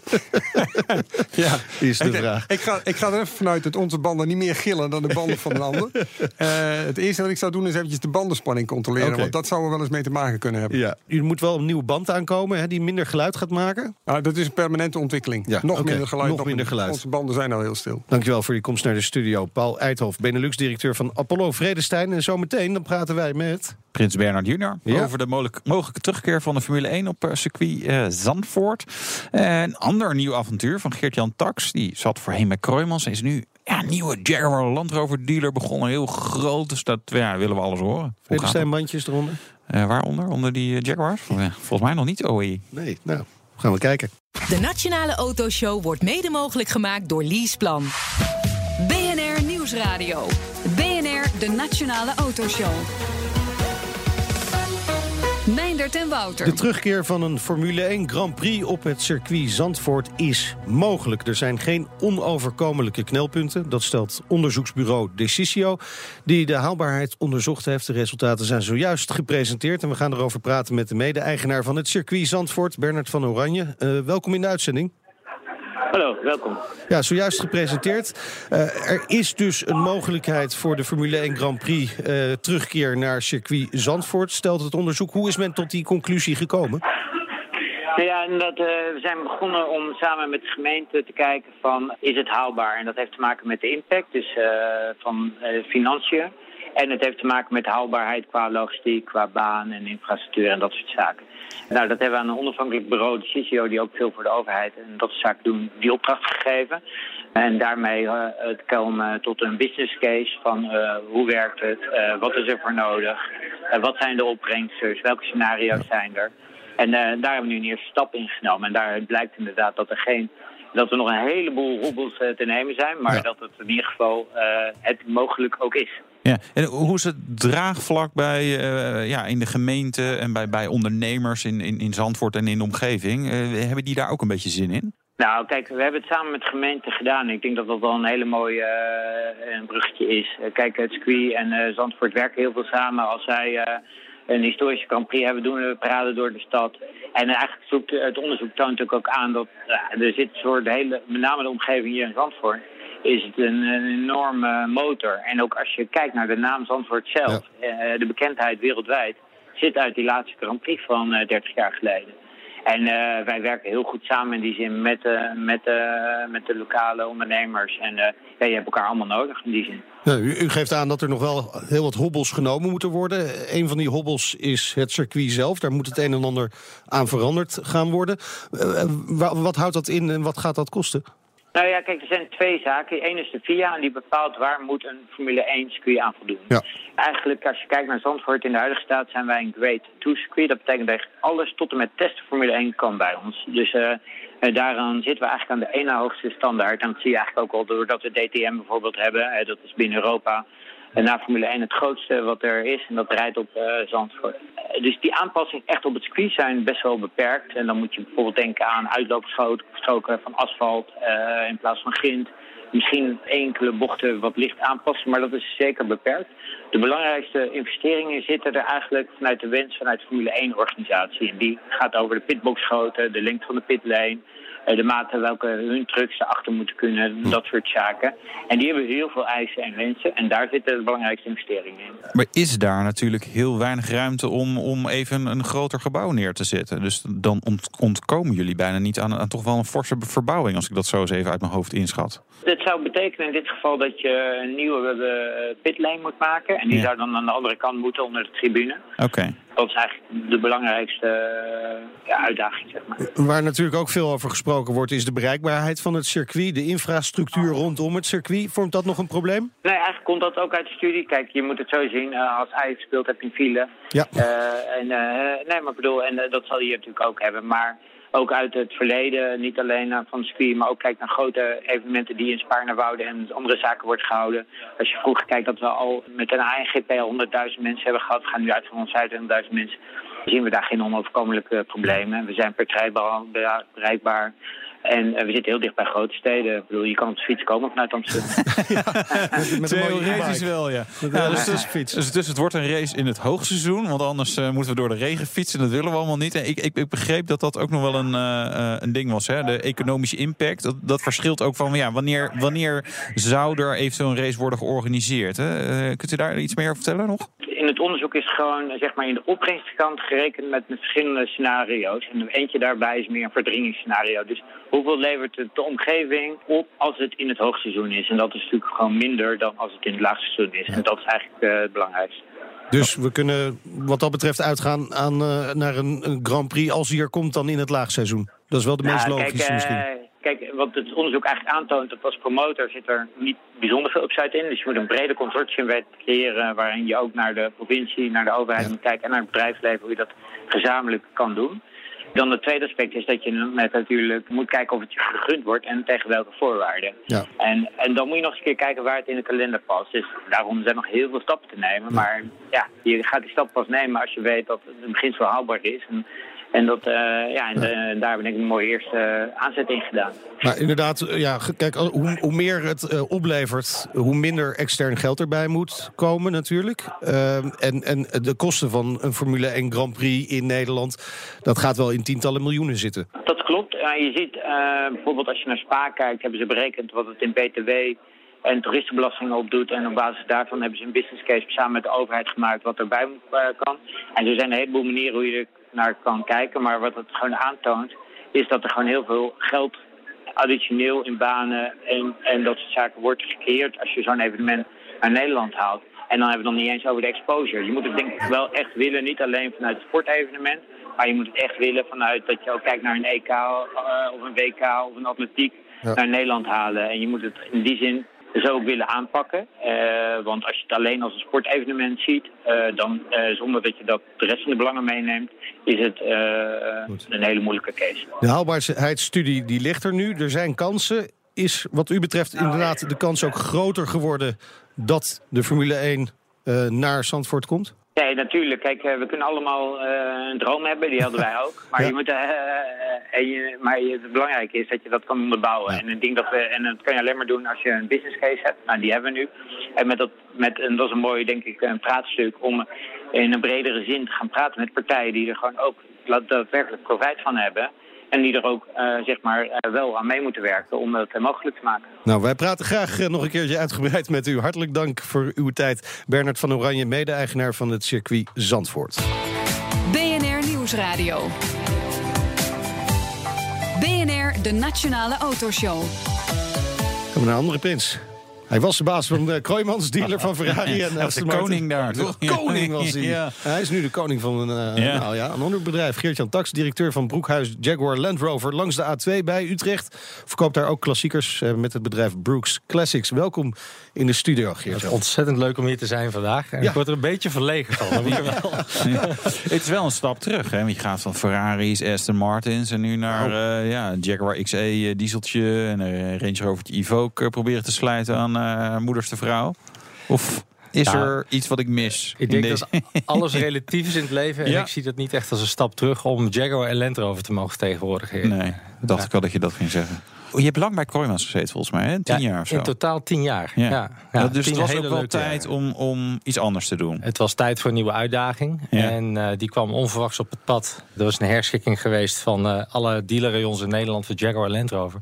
Ja, is de ik, vraag. Ik ga, ik ga er even vanuit dat onze banden niet meer gillen dan de banden van een ander. Eh, het eerste wat ik zou doen is eventjes de bandenspanning controleren. Want dat zou er wel eens mee te maken kunnen hebben. Ja, u moet wel een nieuwe band aankomen hè, die minder geluid gaat maken. Nou, dat is een permanente ontwikkeling. Ja, nog minder geluid. nog minder geluid. Onze banden zijn al heel stil. Dankjewel voor je komst naar de studio. Paul Eithof, Benelux-directeur van Apollo Vredestein. En zometeen dan praten wij met... Prins Bernard Jr. Ja. over de mogelijk- mogelijke terugkeer van de Formule 1 op eh, circuit eh, Zandvoort. Een ander nieuw avontuur van Geert-Jan Tax. Die zat voorheen bij Kroijmans en is nu ja, een nieuwe Jaguar Land Rover dealer begonnen. Heel groot, dus dat ja, willen we alles horen. Hoe Vredestein bandjes eronder? Eh, waaronder? Onder die eh, Jaguars? Ja, volgens mij nog niet OE. Nee, nou, gaan we kijken. De Nationale Autoshow wordt mede mogelijk gemaakt door Leaseplan. BNR Nieuwsradio. BNR, de Nationale Autoshow. Meindert en Wouter. De terugkeer van een Formule 1 Grand Prix op het circuit Zandvoort is mogelijk. Er zijn geen onoverkomelijke knelpunten. Dat stelt onderzoeksbureau Decisio, die de haalbaarheid onderzocht heeft. De resultaten zijn zojuist gepresenteerd. En we gaan erover praten met de mede-eigenaar van het circuit Zandvoort, Bernard van Oranje. Eh, welkom in de uitzending. Hallo, welkom. Ja, zojuist gepresenteerd. Eh, er is dus een mogelijkheid voor de Formule 1 Grand Prix eh, terugkeer naar circuit Zandvoort. Stelt het onderzoek. Hoe is men tot die conclusie gekomen? Nou ja, en dat, eh, we zijn begonnen om samen met de gemeente te kijken van is het haalbaar? En dat heeft te maken met de impact, dus van financiën. En het heeft te maken met haalbaarheid qua logistiek, qua baan en infrastructuur en dat soort zaken. Nou, dat hebben we aan een onafhankelijk bureau, de CCO, die ook veel voor de overheid en dat soort zaken doen, die opdracht gegeven. En daarmee eh, het komen tot een business case van eh, hoe werkt het, eh, wat is er voor nodig, eh, wat zijn de opbrengsters, welke scenario's zijn er. En eh, daar hebben we nu een eerste stap in genomen. En daaruit blijkt inderdaad dat er geen. Dat er nog een heleboel hobbels eh, te nemen zijn, maar Ja. dat het in ieder geval eh, het mogelijk ook is. Ja. En hoe is het draagvlak bij, eh, ja, in de gemeente en bij, bij ondernemers in, in, in Zandvoort en in de omgeving? Hebben die daar ook een beetje zin in? Nou, kijk, we hebben het samen met de gemeente gedaan. Ik denk dat dat wel een hele mooie een bruggetje is. Kijk, het circuit en Zandvoort werken heel veel samen. Als zij een historische Grand Prix hebben, doen we paraden door de stad. En eigenlijk zoekt het onderzoek toont natuurlijk ook aan dat ja, er zit voor de hele, met name de omgeving hier in Zandvoort, is het een, een enorme motor. En ook als je kijkt naar de naam Zandvoort zelf, eh, de bekendheid wereldwijd, zit uit die laatste Grand Prix van eh, 30 jaar geleden. En eh, wij werken heel goed samen in die zin met, eh, met, eh, met de lokale ondernemers. En ja, je hebt elkaar allemaal nodig in die zin. U, u geeft aan dat er nog wel heel wat hobbels genomen moeten worden. Een van die hobbels is het circuit zelf. Daar moet het een en ander aan veranderd gaan worden. Wa- wat houdt dat in en wat gaat dat kosten? Nou ja, kijk, er zijn twee zaken. Eén is de VIA en die bepaalt waar moet een Formule 1 circuit aan voldoen. Ja. Eigenlijk, als je kijkt naar Zandvoort in de huidige staat, zijn wij een Grade 2 circuit. Dat betekent dat alles tot en met testen Formule 1 kan bij ons. Dus eh, daaraan zitten we eigenlijk aan de ene hoogste standaard. En dat zie je eigenlijk ook al doordat we DTM bijvoorbeeld hebben. Eh, dat is binnen Europa. Na Formule 1 het grootste wat er is. En dat rijdt op eh, Zandvoort. Eh, dus die aanpassingen echt op het circuit zijn best wel beperkt. En dan moet je bijvoorbeeld denken aan uitloopstroken van asfalt eh, in plaats van grind. Misschien enkele bochten wat licht aanpassen, maar dat is zeker beperkt. De belangrijkste investeringen zitten er eigenlijk vanuit de wens vanuit Formule 1-organisatie. En die gaat over de pitboxgrootte, de lengte van de eh, de mate welke hun trucks erachter moeten kunnen, dat soort zaken. En die hebben heel veel eisen en wensen en daar zitten de belangrijkste investeringen in. Maar is daar natuurlijk heel weinig ruimte om, om even een groter gebouw neer te zetten? Dus dan ont- ontkomen jullie bijna niet aan, aan toch wel een forse verbouwing, als ik dat zo eens even uit mijn hoofd inschat. Dat zou betekenen in dit geval dat je een nieuwe eh, pitlane moet maken. En die Ja. zou dan aan de andere kant moeten onder de tribune. Oké. Dat is eigenlijk de belangrijkste eh, ja, uitdaging, zeg maar. Waar natuurlijk ook veel over gesproken wordt, is de bereikbaarheid van het circuit. De infrastructuur rondom het circuit. Vormt dat nog een probleem? Nee, eigenlijk komt dat ook uit de studie. Kijk, je moet het zo zien. eh, als Ajax speelt heb je een file. Ja. Eh, en, nee, maar ik bedoel, en dat zal je natuurlijk ook hebben. Maar ook uit het verleden, niet alleen van circuit, maar ook kijk naar grote evenementen die in Spaarnwoude en andere zaken wordt gehouden. Als je vroeger kijkt dat we al met een ANGP al 100.000 mensen hebben gehad, gaan nu uit van 125.000 mensen, dan zien we daar geen onoverkomelijke problemen. We zijn per bereikbaar. En eh, we zitten heel dicht bij grote steden. Ik bedoel, je kan op de fiets komen vanuit Amsterdam. Met, met een mooie Theoretisch wel, ja. Ja, dus, elektrische fiets. dus, dus het wordt een race in het hoogseizoen. Want anders eh, moeten we door de regen fietsen. Dat willen we allemaal niet. En ik, ik, ik begreep dat dat ook nog wel een, eh, eh, een ding was. Hè? De economische impact. Dat, dat verschilt ook van ja, wanneer, wanneer zou er eventueel een race worden georganiseerd. Hè? Eh, kunt u daar iets meer over vertellen nog? In het onderzoek is gewoon zeg maar, in de opbrengstkant gerekend met, met verschillende scenario's. En eentje daarbij is meer een verdringingsscenario. Dus hoeveel levert het de omgeving op als het in het hoogseizoen is? En dat is natuurlijk gewoon minder dan als het in het laagseizoen is. En dat is eigenlijk eh, het belangrijkste. Dus we kunnen wat dat betreft uitgaan aan, eh, naar een, een Grand Prix als hij er komt dan in het laagseizoen. Dat is wel de meest logische kijk, misschien. eh, kijk, wat het onderzoek eigenlijk aantoont, dat als promotor zit er niet bijzonder veel upside in. Dus je moet een brede consortium wet creëren waarin je ook naar de provincie, naar de overheid moet kijken en naar het bedrijfsleven hoe je dat gezamenlijk kan doen. Dan het tweede aspect is dat je net natuurlijk moet kijken of het je gegund wordt en tegen welke voorwaarden. Ja. En, en dan moet je nog eens een keer kijken waar het in de kalender past. Dus daarom zijn nog heel veel stappen te nemen. Maar ja, je gaat die stap pas nemen als je weet dat het in beginsel haalbaar is. En, en, dat, eh, ja, en eh, daar ben ik een mooie eerste eh, aanzet in gedaan. Maar inderdaad, ja, kijk, hoe, hoe meer het oplevert, hoe minder extern geld erbij moet komen natuurlijk. En, en de kosten van een Formule 1 Grand Prix in Nederland, dat gaat wel in tientallen miljoenen zitten. Dat klopt. Je ziet bijvoorbeeld als je naar Spa kijkt, hebben ze berekend wat het in BTW en toeristenbelastingen opdoet. En op basis daarvan hebben ze een business case samen met de overheid gemaakt wat erbij eh, kan. En er zijn een heleboel manieren hoe je er naar kan kijken. Maar wat het gewoon aantoont, is dat er gewoon heel veel geld additioneel in banen en, en dat soort zaken wordt gecreëerd als je zo'n evenement naar Nederland haalt. En dan hebben we het nog niet eens over de exposure. Je moet het denk ik wel echt willen, niet alleen vanuit het sportevenement. Maar je moet het echt willen vanuit dat je ook kijkt naar een EK eh, of een WK of een atletiek Ja. naar Nederland halen. En je moet het in die zin zo ook willen aanpakken. Eh, want als je het alleen als een sportevenement ziet, eh, dan eh, zonder dat je dat de rest van de belangen meeneemt, is het een hele moeilijke case. De haalbaarheidsstudie die ligt er nu. Er zijn kansen. Is wat u betreft inderdaad de kans ook groter geworden dat de Formule 1 eh, naar Zandvoort komt? Nee, natuurlijk. Kijk, eh, we kunnen allemaal eh, een droom hebben, die hadden wij ook. Maar, Ja. je moet, eh, en je, maar het belangrijke is dat je dat kan onderbouwen. En, ik denk dat we, en dat kan je alleen maar doen als je een business case hebt. Nou, die hebben we nu. En, met dat, met, en dat is een mooi, denk ik, een praatstuk om in een bredere zin te gaan praten met partijen die er gewoon ook daadwerkelijk profijt van hebben. En die er ook eh, zeg maar, eh, wel aan mee moeten werken om dat eh, mogelijk te maken. Nou, wij praten graag nog een keertje uitgebreid met u. Hartelijk dank voor uw tijd. Bernard van Oranje, mede-eigenaar van het circuit Zandvoort. BNR Nieuwsradio. BNR, de Nationale Autoshow. We naar een andere prins. Hij was de baas van de Kroijmans, dealer van Ferrari en de Aston Martin. koning daar, De toch? koning was hij. Ja. Hij is nu de koning van een, eh, Ja. nou ja, een ander bedrijf. Geert-Jan Tax, directeur van Broekhuis Jaguar Land Rover... langs de A2 bij Utrecht. Verkoopt daar ook klassiekers eh, met het bedrijf Brooks Classics. Welkom in de studio, Het is Geert-Jan. ontzettend leuk om hier te zijn vandaag. En Ja. ik word er een beetje verlegen van. Het is wel een stap terug. Hè? Want je gaat van Ferraris, Aston Martins en nu naar Nou. eh, ja, Jaguar XE dieseltje en een Range Rover Evoque proberen te sluiten aan moeders de vrouw. Of is er iets wat ik mis? Ik denk deze- dat alles relatief is in het leven. En Ja. ik zie dat niet echt als een stap terug om Jaguar en Land Rover te mogen vertegenwoordigen. Nee, dacht ik wel dat je dat ging zeggen. Oh, je hebt lang bij Kroijmans gezeten volgens mij, hè? Tien Ja, jaar of zo. In totaal tien jaar. Ja. Ja. Dus het was ook wel tijd om, om iets anders te doen. Het was tijd voor een nieuwe uitdaging. En eh, die kwam onverwachts op het pad. Er was een herschikking geweest van eh, alle dealerrayons in Nederland voor Jaguar en Land Rover.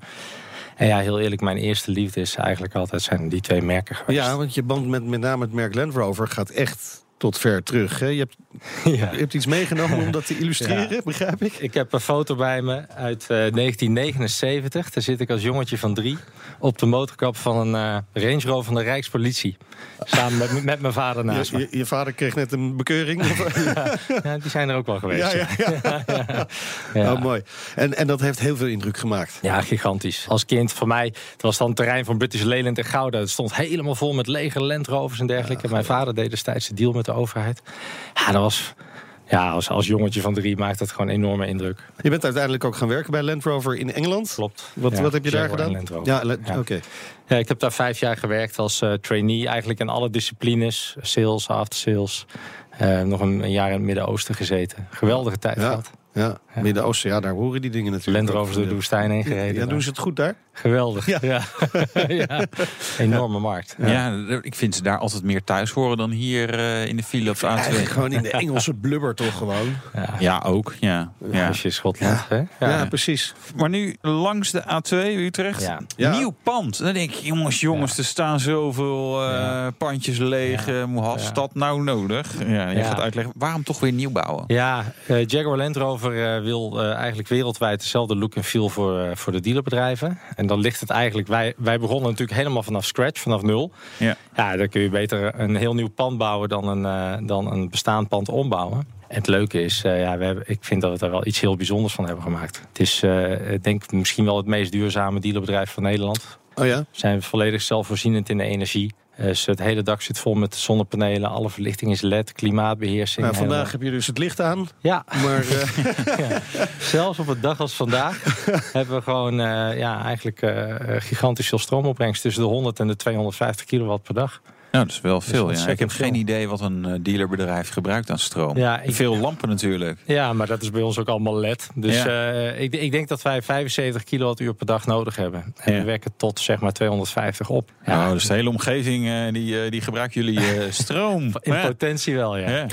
En ja, heel eerlijk, mijn eerste liefde is eigenlijk altijd zijn die twee merken geweest. Ja, want je band met met name het merk Land Rover gaat echt tot ver terug. Hè? Je, hebt, Ja. je hebt iets meegenomen om dat te illustreren, begrijp ik? Ik heb een foto bij me uit eh, 1979. Daar zit ik als jongetje van drie op de motorkap van een eh, Range Rover van de Rijkspolitie. Samen met, met mijn vader naast Je, me. je, je vader kreeg net een bekeuring. Ja, die zijn er ook wel geweest. ja, Ja, ja, ja. Ja. Oh, mooi. En, en dat heeft heel veel indruk gemaakt. Ja, gigantisch. Als kind van mij, het was dan het terrein van British Leyland en Gouda. Het stond helemaal vol met lege Land Rovers en dergelijke. mijn vader deed destijds de deal met de overheid. Ja, dat was... Ja, als, als jongetje van drie maakt het gewoon enorme indruk. Je bent uiteindelijk ook gaan werken bij Land Rover in Engeland. Klopt. Wat, Ja, wat heb je daar Jaguar gedaan? Land Rover. Ja, Ja. oké. Ja, ik heb daar vijf jaar gewerkt als eh, trainee. Eigenlijk in alle disciplines. Sales, after sales. Eh, nog een, een jaar in het Midden-Oosten gezeten. Geweldige tijd gehad. Ja, Midden-Oosten, ja, daar horen die dingen natuurlijk. Land Rovers door de woestijn heen gereden. Ja, doen ze het goed daar? Geweldig. Ja. Ja. Ja. Enorme markt. Ja. ik vind ze daar altijd meer thuis horen dan hier eh, in de file op de Eigenlijk A2. gewoon in de Engelse blubber toch gewoon. Ja. Ja, ook. Ja. Ja. Als je in Schotland. Hè? Ja, precies. Maar nu langs de A2 Utrecht. Ja. Ja. Nieuw pand. Dan denk ik, jongens, jongens, er staan zoveel eh, Ja. pandjes leeg. Ja. Eh, had Ja. dat nou nodig? Ja, je Ja. gaat uitleggen, waarom toch weer nieuw bouwen? Ja, eh, Jaguar Land Rover eh, wil eh, eigenlijk wereldwijd dezelfde look en feel voor, eh, voor de dealerbedrijven. En dan ligt het eigenlijk, wij, wij begonnen natuurlijk helemaal vanaf scratch, vanaf nul. Ja. Ja, dan kun je beter een heel nieuw pand bouwen dan een, dan een bestaand pand ombouwen. En het leuke is, ja, we hebben, ik vind dat we er wel iets heel bijzonders van hebben gemaakt. Het is, eh, ik denk misschien wel het meest duurzame dealerbedrijf van Nederland. Oh ja? We zijn volledig zelfvoorzienend in de energie. Dus het hele dak zit vol met zonnepanelen, alle verlichting is LED, klimaatbeheersing. Nou, vandaag helemaal- heb je dus het licht aan. Ja, Maar eh, ja. Zelfs op een dag als vandaag hebben we gewoon eh, ja, eigenlijk eh, eh, gigantisch veel stroomopbrengst. Tussen de 100 en de 250 kilowatt per dag. Nou, dat is wel veel. Ja. Ik heb geen idee wat een eh, dealerbedrijf gebruikt aan stroom. Ja, ik- Veel lampen natuurlijk. Ja, maar dat is bij ons ook allemaal LED. Dus Ja. eh, ik, ik denk dat wij 75 kilowattuur per dag nodig hebben. En we werken tot zeg maar 250 op. Ja, dus de hele omgeving eh, die, die gebruiken jullie stroom. In potentie wel, ja.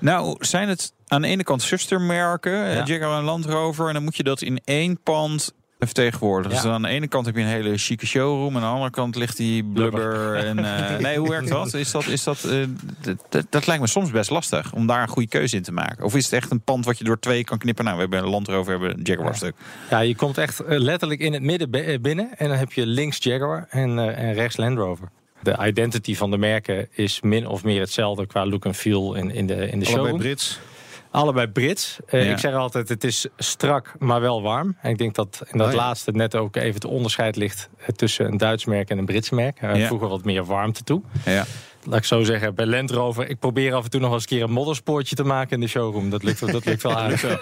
Nou, zijn het aan de ene kant zustermerken, Ja. Jaguar en Land Rover, en dan moet je dat in één pand vertegenwoordigen. Ja. Dus aan de ene kant heb je een hele chique showroom, en aan de andere kant ligt die blubber. En, eh, nee, hoe werkt dat? Is dat, is dat, eh, dat, dat, lijkt me soms best lastig om daar een goede keuze in te maken. Of is het echt een pand wat je door twee kan knippen? Nou, we hebben een Land Rover, we hebben een Jaguar Ja. stuk. Ja, je komt echt eh, letterlijk in het midden bi- binnen. En dan heb je links Jaguar en, eh, en rechts Land Rover. De identity van de merken is min of meer hetzelfde qua look en feel in, in de, in de allebei showroom. Brits. Allebei Brits. Eh, Ja. Ik zeg altijd, het is strak, maar wel warm. En ik denk dat in dat Oh ja. laatste net ook even het onderscheid ligt... eh, tussen een Duits merk en een Brits merk. Er Ja. Vroeger wat meer warmte toe. Ja. Laat ik zo zeggen, bij Land Rover... ik probeer af en toe nog eens een keer een modderspoortje te maken in de showroom. Dat lukt, dat lukt wel aardig.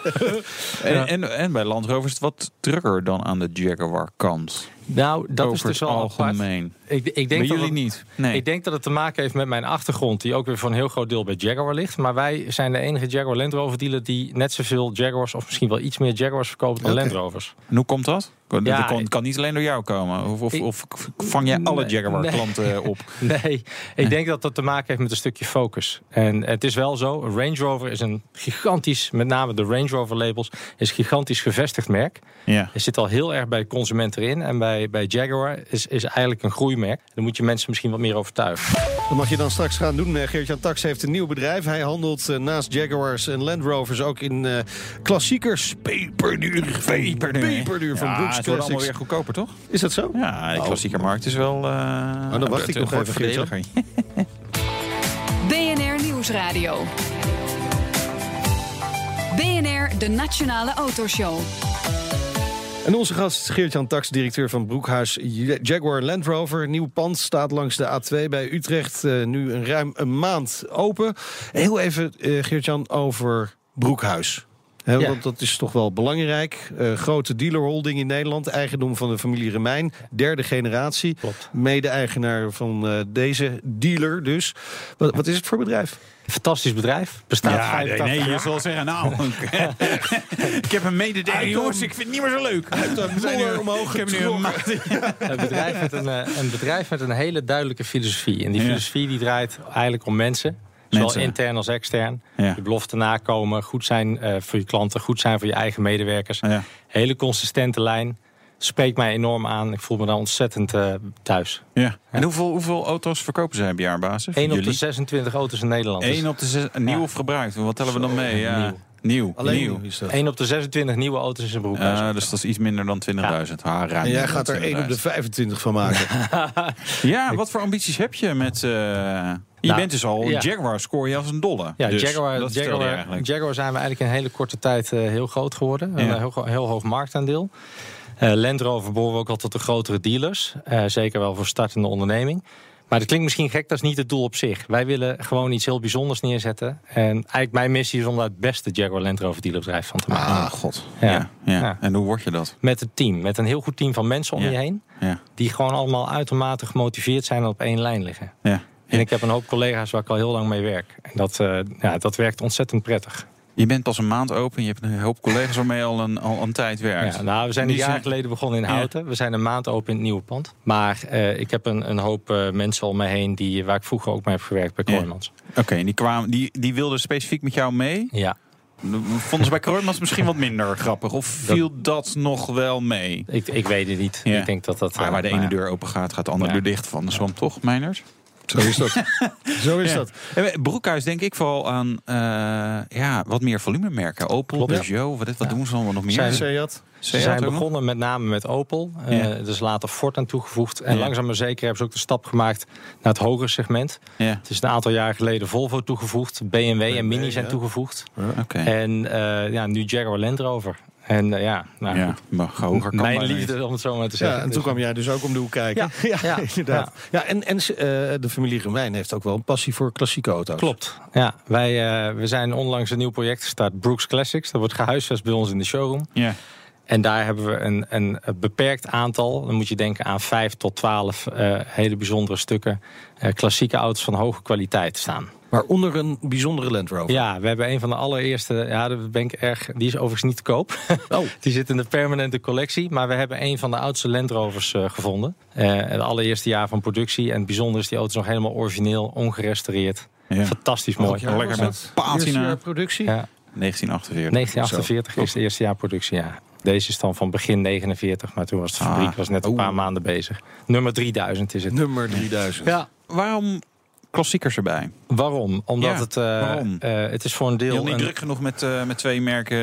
En, en, en bij Land Rover is het wat drukker dan aan de Jaguar kant. Nou, dat is dus het apart. algemeen. Ik, ik denk dat jullie het- niet? Nee. Ik denk dat het te maken heeft met mijn achtergrond, die ook weer voor een heel groot deel bij Jaguar ligt. Maar wij zijn de enige Jaguar Land Rover dealer die net zoveel Jaguars, of misschien wel iets meer Jaguars verkoopt dan Oké. Land Rovers. En hoe komt dat? Dat Ja, kan, niet alleen door jou komen. Of, of, Ik- of vang jij alle Jaguar nee. klanten op? Nee, ik denk dat dat te maken heeft met een stukje focus. En het is wel zo, Range Rover is een gigantisch, met name de Range Rover labels, is een gigantisch gevestigd merk. Ja. Er zit al heel erg bij de consument erin. En bij, bij Jaguar is, is eigenlijk een groeimerk. Daar moet je mensen misschien wat meer overtuigen. Dat mag je dan straks gaan doen. Eh, Geert-Jan Tax heeft een nieuw bedrijf. Hij handelt eh, naast Jaguars en Land Rovers ook in eh, klassiekers. Peperduur. Peperduur. Peperduur van ja, Brooks het wordt allemaal weer goedkoper, toch? Is dat zo? Ja, de Oh. klassieke markt is wel... eh dan wacht ik nog even, Geert-Jan. voordeliger. BNR Nieuwsradio. BNR, de Nationale Autoshow. En onze gast Geert-Jan Tax, directeur van Broekhuis Jaguar Land Rover. Nieuw pand staat langs de A2 bij Utrecht. eh, nu een ruim een maand open. Heel even, eh, Geert-Jan, over Broekhuis. Ja. Want dat is toch wel belangrijk. Eh, grote dealerholding in Nederland. Eigendom van de familie Remijn. Derde generatie. Mede-eigenaar van eh, deze dealer dus. Wat, wat is het voor bedrijf? Fantastisch bedrijf. Bestaat Ja, nee, 85 nee, je zal zeggen, nou... ik heb een mededeling, jongens, ik vind het niet meer zo leuk. de We zijn modder nu- omhoog ik heb nu een bedrijf, met een, eh, een bedrijf met een hele duidelijke filosofie. En die Ja. filosofie die draait eigenlijk om mensen. Zowel Mensen. intern als extern. Ja. Je belofte nakomen, goed zijn eh, voor je klanten, goed zijn voor je eigen medewerkers. Ja. Hele consistente lijn. Spreekt mij enorm aan. Ik voel me daar ontzettend eh, thuis. Ja. En hoeveel, hoeveel auto's verkopen zij op jaarbasis? 1 op de Jullie? 26 auto's in Nederland. Dus 1 op de zes, nieuw Ja. of gebruikt? Wat tellen we dan mee? Ja. nieuw. Nieuw. Alleen nieuw. is dat. 1 op de 26 nieuwe auto's is een broekhuis. Ja, dus dat is iets minder dan 20.000. Ah, ruim En jij gaat er 1 op de 20.000. 25 van maken. Ja, wat voor ambities heb je met... eh, je Nou, bent dus al ja. Jaguar, score je als een dolle. Ja, Dus, Jaguar, Jaguar. Jaguar zijn we eigenlijk in een hele korte tijd eh, heel groot geworden. Een Ja. eh, heel, heel hoog marktaandeel. Eh Land Rover behoren we ook al tot de grotere dealers. Zeker wel voor startende onderneming. Maar dat klinkt misschien gek, dat is niet het doel op zich. Wij willen gewoon iets heel bijzonders neerzetten. En eigenlijk mijn missie is om daar het beste Jaguar Land Rover dealerbedrijf van te maken. Ah, god. Ja. Ja. Ja. Ja. En hoe word je dat? Met het team, met een heel goed team van mensen om je heen. Ja. Die gewoon allemaal uitermate gemotiveerd zijn en op één lijn liggen. Ja. En ik heb een hoop collega's waar ik al heel lang mee werk. En dat, eh, ja, dat werkt ontzettend prettig. Je bent pas een maand open. Je hebt een hoop collega's waarmee je al een, al een tijd werkt. Ja, nou, we zijn een jaar geleden begonnen in Ja. Houten. We zijn een maand open in het nieuwe pand. Maar eh, ik heb een, een hoop eh, mensen om me heen die, waar ik vroeger ook mee heb gewerkt bij Ja. Kooijmans. Oké, en die, kwamen, die, die wilden specifiek met jou mee. Ja, Vonden ze bij Kroijmans misschien wat minder grappig? Of viel dat, nog wel mee? ik, ik weet het niet. Ja. Ik denk dat dat... Maar waar de ene deur open gaat, gaat de andere deur dicht van de zwam, toch, Meiners? Zo is dat. Zo is Ja. dat. Broekhuis denk ik vooral aan eh, ja, wat meer volumemerken. Opel, Klopt. Peugeot, wat, wat doen ze allemaal nog meer? Zijn- Seat. Ze zijn begonnen met name met Opel. eh, Ja. dus later Ford aan toegevoegd. En Ja. langzaam maar zeker hebben ze ook de stap gemaakt naar het hogere segment. Ja, Het is een aantal jaar geleden Volvo toegevoegd. BMW, en Mini zijn ja. toegevoegd. oké. En eh, ja, nu Jaguar Land Rover. En eh, ja, nou, ja, maar hoger kan mijn bijna niet. liefde om het zo maar te zeggen. Ja, en toen Dus, kwam jij dus ook om de hoek kijken. Ja, ja, inderdaad. Ja. en en eh, de familie Remijn heeft ook wel een passie voor klassieke auto's. Klopt. Ja, wij eh, we zijn onlangs een nieuw project gestart, Brooks Classics. Dat wordt gehuisvest bij ons in de showroom. Ja, En daar hebben we een, een beperkt aantal. Dan moet je denken aan 5 tot 12 eh, hele bijzondere stukken. eh, klassieke auto's van hoge kwaliteit staan. Waaronder een bijzondere Land Rover. Ja, we hebben een van de allereerste. Ja, daar ben ik erg. Die is overigens niet te koop. Oh. die zit in de permanente collectie. Maar we hebben een van de oudste Land Rovers eh, gevonden. Eh, het allereerste jaar van productie. En het bijzondere is, die auto is nog helemaal origineel, ongerestaureerd. ja. Fantastisch mooi. jaar Lekker was met patina. Eerste jaar productie? Ja, 1948. 1948 is het eerste jaar productie, ja. Deze is dan van begin 49, maar toen was de Ah. fabriek was net een paar maanden bezig. Nummer 3000 is het. Nummer 3000. Ja, Waarom klassiekers erbij? waarom? Omdat Ja, het, eh, waarom? eh, het is voor een Je deel... had niet een- druk genoeg met, eh, met twee merken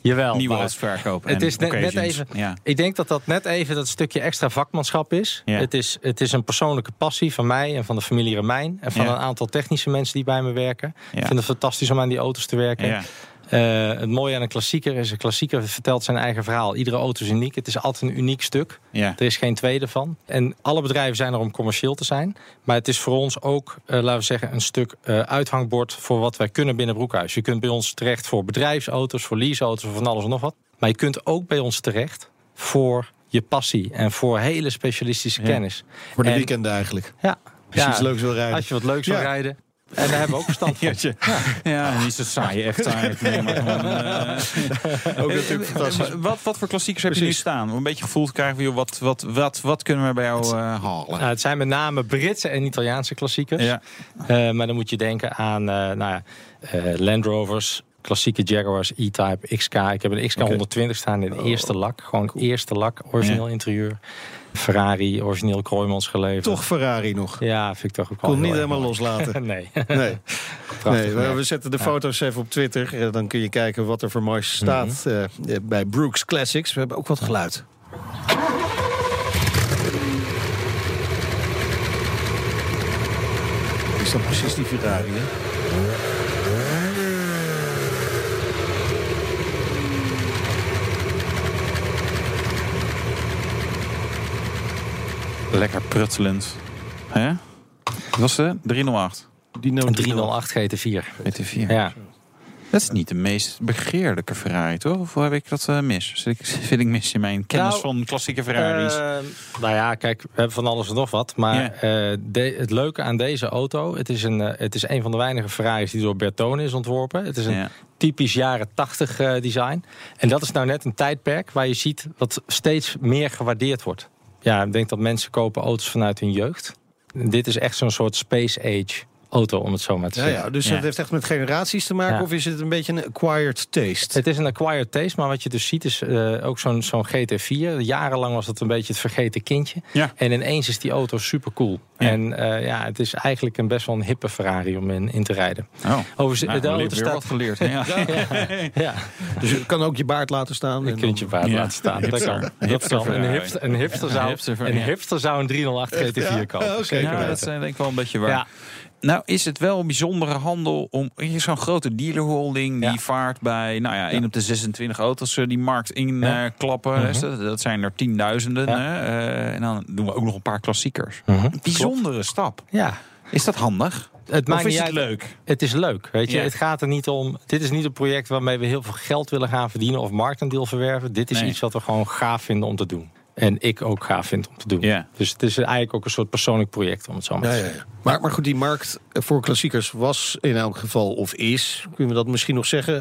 Jawel, nieuwe maar auto's verkopen. het is net- even- Ja. Ik denk dat dat net even dat stukje extra vakmanschap is. Ja. Het is. Het is een persoonlijke passie van mij en van de familie Remijn. En van een aantal technische mensen die bij me werken. Ik vind het fantastisch om aan die auto's te werken. Eh, het mooie aan een klassieker is, een klassieker vertelt zijn eigen verhaal. Iedere auto is uniek. Het is altijd een uniek stuk. Ja. Er is geen tweede van. En alle bedrijven zijn er om commercieel te zijn. Maar het is voor ons ook, eh, laten we zeggen, een stuk eh, uithangbord voor wat wij kunnen binnen Broekhuis. Je kunt bij ons terecht voor bedrijfsauto's, voor leaseauto's, voor van alles en nog wat. Maar je kunt ook bij ons terecht voor je passie en voor hele specialistische Ja. kennis. Voor de En- weekenden eigenlijk. Ja, Als je ja, iets leuks wil rijden. als je wat leuks wil rijden. En daar hebben we ook verstand van. Ja, ja, niet zo saai, echt saai. Nee, maar gewoon, eh, Ook natuurlijk fantastisch. Wat, wat voor klassiekers heb je nu staan? Om een beetje gevoel te krijgen van, joh, wat, wat, wat, wat kunnen we bij jou eh, halen? Nou, het zijn met name Britse en Italiaanse klassiekers. Ja. Eh, maar dan moet je denken aan eh, nou ja, eh, Land Rovers, klassieke Jaguars, E-Type, XK. Ik heb een XK 120 staan in de eerste lak. Gewoon eerste lak, origineel Ja. interieur. Ferrari, origineel Kroijmans geleverd. Toch Ferrari nog. Ja, vind ik toch ook wel Kon niet helemaal mooi. loslaten. nee, Nee. nee, we, zetten de foto's even op Twitter. Eh, Dan kun je kijken wat er voor moois staat eh, eh, bij Brooks Classics. We hebben ook wat geluid. Is dat precies die Ferrari, hè? Lekker prutselend. Hè? Wat was het? 308. Die Een 308 GT4. GT4. Ja. Dat is niet de meest begeerlijke Ferrari, toch? Of heb ik dat eh, mis? Zit ik, vind ik mis in mijn kennis Nou, van klassieke Ferraris? Eh, nou ja, kijk, we hebben van alles en nog wat. Maar eh, de- het leuke aan deze auto... Het is, een, het is een van de weinige Ferraris die door Bertone is ontworpen. Het is een typisch jaren 80 eh, design. En dat is nou net een tijdperk waar je ziet... wat steeds meer gewaardeerd wordt. Ja, ik denk dat mensen kopen auto's vanuit hun jeugd. Dit is echt zo'n soort space age auto, om het zo maar te Ja, zeggen. ja, dus Ja. het heeft echt met generaties te maken? Ja. Of is het een beetje een acquired taste? Het is een acquired taste, maar wat je dus ziet is eh, ook zo'n zo'n GT4. Jarenlang was het een beetje het vergeten kindje. Ja. En ineens is die auto super cool. Ja. En eh, ja, het is eigenlijk een best wel een hippe Ferrari om in, in te rijden. Oh. Overigens, Nou, de weer auto staat... wat geleerd. Ja. Ja, Dus je kan ook je baard laten staan. je en kunt je Ja. laten staan. Dat kan. Een Dat hipster kan. Een Ferrari. hipster, een hipster Een zou, een Ferrari. hipster zou een 308 GT4 kopen. Ja, oké. Ja, weten. dat is eh, denk ik wel een beetje waar. Nou is het wel een bijzondere handel om is zo'n grote dealerholding die Ja. vaart bij nou ja, 1 op de 26 auto's eh, die markt in Ja. eh, klappen. Mhm. Dus dat, dat zijn er tienduizenden. Eh, en dan doen we ook nog een paar klassiekers. Mhm. Bijzondere stap. Ja, Is dat handig? het Of maakt is niet het leuk? Het is leuk, weet je. Ja. Het gaat er niet om. Dit is niet een project waarmee we heel veel geld willen gaan verdienen of marktaandeel verwerven. Dit is Nee. iets wat we gewoon gaaf vinden om te doen. En ik ook gaaf vind om te doen. Ja. Dus het is eigenlijk ook een soort persoonlijk project, om het zo maar Ja, te ja, zeggen. ja. Maar, maar goed, die markt voor klassiekers was in elk geval of is, kunnen we dat misschien nog zeggen,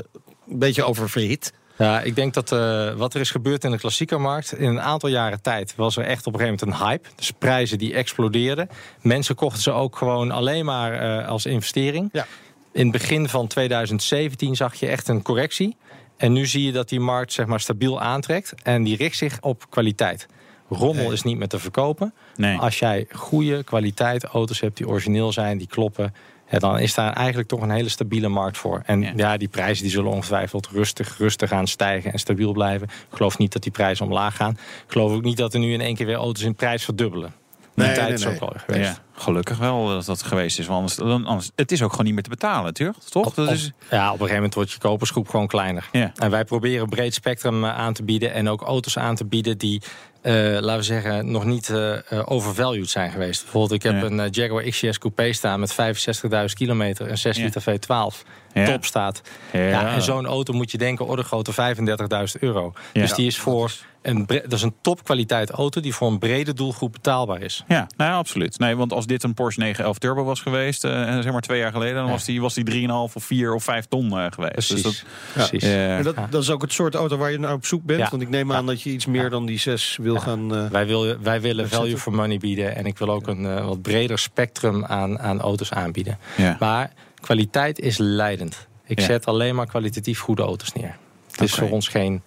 een beetje oververhit. Ja, ik denk dat eh, wat er is gebeurd in de klassiekermarkt... in een aantal jaren tijd was er echt op een gegeven moment een hype. Dus prijzen die explodeerden. Mensen kochten ze ook gewoon alleen maar eh, als investering. Ja. In het begin van 2017 zag je echt een correctie. En nu zie je dat die markt zeg maar, stabiel aantrekt. En die richt zich op kwaliteit. Rommel Nee. is niet meer te verkopen. Nee. Als jij goede kwaliteit auto's hebt die origineel zijn, die kloppen... Ja, dan is daar eigenlijk toch een hele stabiele markt voor. En Ja. ja, die prijzen die zullen ongetwijfeld rustig, rustig gaan stijgen en stabiel blijven. Ik geloof niet dat die prijzen omlaag gaan. Ik geloof ook niet dat er nu in één keer weer auto's in prijs verdubbelen. Die Nee, tijd nee, is ook al geweest. Ja, gelukkig wel dat dat geweest is. Want anders, dan- anders, het is ook gewoon niet meer te betalen, natuurlijk. Toch? Dat Op- is, ja, op een gegeven moment wordt je kopersgroep gewoon kleiner. Ja. En wij proberen een breed spectrum eh, aan te bieden. En ook auto's aan te bieden die, eh, laten we zeggen, nog niet eh, eh, overvalued zijn geweest. Bijvoorbeeld, ik heb Ja. een Jaguar XJS Coupé staan met 65.000 kilometer. en 6 Ja. liter V12. Ja. Top staat. Ja. Ja. en zo'n auto moet je denken, orde grootte 35.000 euro. Ja. Dus die is voor een, dat is een topkwaliteit auto die voor een brede doelgroep betaalbaar is. Ja, nou ja, absoluut. Nee, want als dit een Porsche 911 Turbo was geweest, eh, zeg maar twee jaar geleden, dan Ja. was die, was die 3,5 of 4 of 5 ton eh, geweest. Precies. Dus Precies. dat, eh, En dat, dat is ook het soort auto waar je naar op zoek bent. Ja. Want ik neem aan dat je iets meer dan die zes wil gaan... eh, Wij, wil, wij willen value for money bieden. En ik wil ook een eh, wat breder spectrum aan, aan auto's aanbieden. ja. Maar kwaliteit is leidend. Ik Ja. zet alleen maar kwalitatief goede auto's neer. Het is voor ons geen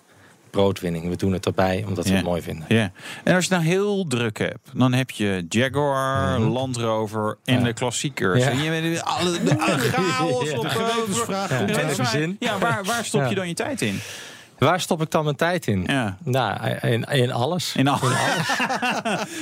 broodwinning. We doen het erbij omdat we het mooi vinden. Ja. En als je nou heel druk hebt, dan heb je Jaguar, Land Rover en Ja. de klassiekers. Ja. En je weet alle, de, alle chaos op de Ja. waar. zin. Ja, waar, waar stop je dan je tijd in? Waar stop ik dan mijn tijd in? Ja. Nou, in, in alles. In al.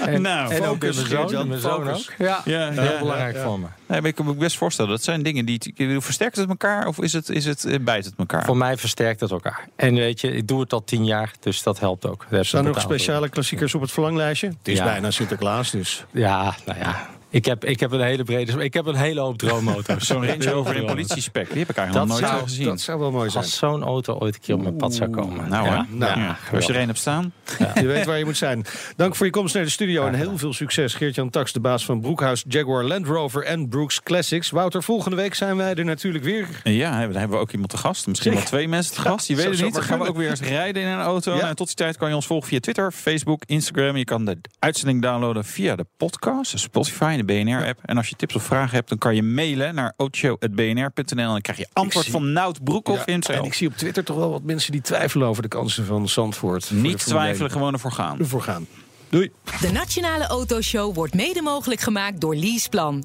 En, Nou, en ook in mijn zoon, mijn zoon ook. Ja, Ja, heel ja, belangrijk ja. voor me. Nee, maar ik kan me best voorstellen. Dat zijn dingen die. Versterkt het elkaar of is het, is het, eh, bijt het elkaar? Voor mij versterkt het elkaar. En weet je, ik doe het al tien jaar, dus dat helpt ook. Er ik nog speciale klassiekers op het verlanglijstje? Het is Ja. bijna Sinterklaas, dus... Ja, nou ja. Ik heb, ik heb een hele brede... Ik heb een hele hoop droomauto's. Zo'n Range Rover in politiespec. Die heb ik eigenlijk nog nooit zou- gezien. Dat zou wel mooi zijn. Als zo'n auto ooit een keer op mijn pad zou komen. Nou hoor. ja, Nou, ja, als je er een hebt staan. Je weet waar je moet zijn. Dank voor je komst naar de studio en heel veel succes. Geert-Jan Tax, de baas van Broekhuis Jaguar Land Rover en Brooks Classics. Wouter, volgende week zijn wij er natuurlijk weer. Ja, dan hebben we ook iemand te gast. Misschien wel twee mensen te gast. Je weet het niet. Dan gaan we ook weer eens rijden in een auto. Ja. En tot die tijd kan je ons volgen via Twitter, Facebook, Instagram. Je kan de uitzending downloaden via de podcast, Spotify en de BNR-app. En als je tips of vragen hebt, dan kan je mailen naar autoshow.bnr.nl. En dan krijg je antwoord zie- van Nout Broekhoff Ja, en ik zie op Twitter toch wel wat mensen die twijfelen over de kansen van Zandvoort. Niet twijfelen, 1. gewoon ervoor gaan. Ervoor gaan. Doei. De Nationale Autoshow wordt mede mogelijk gemaakt door Leaseplan.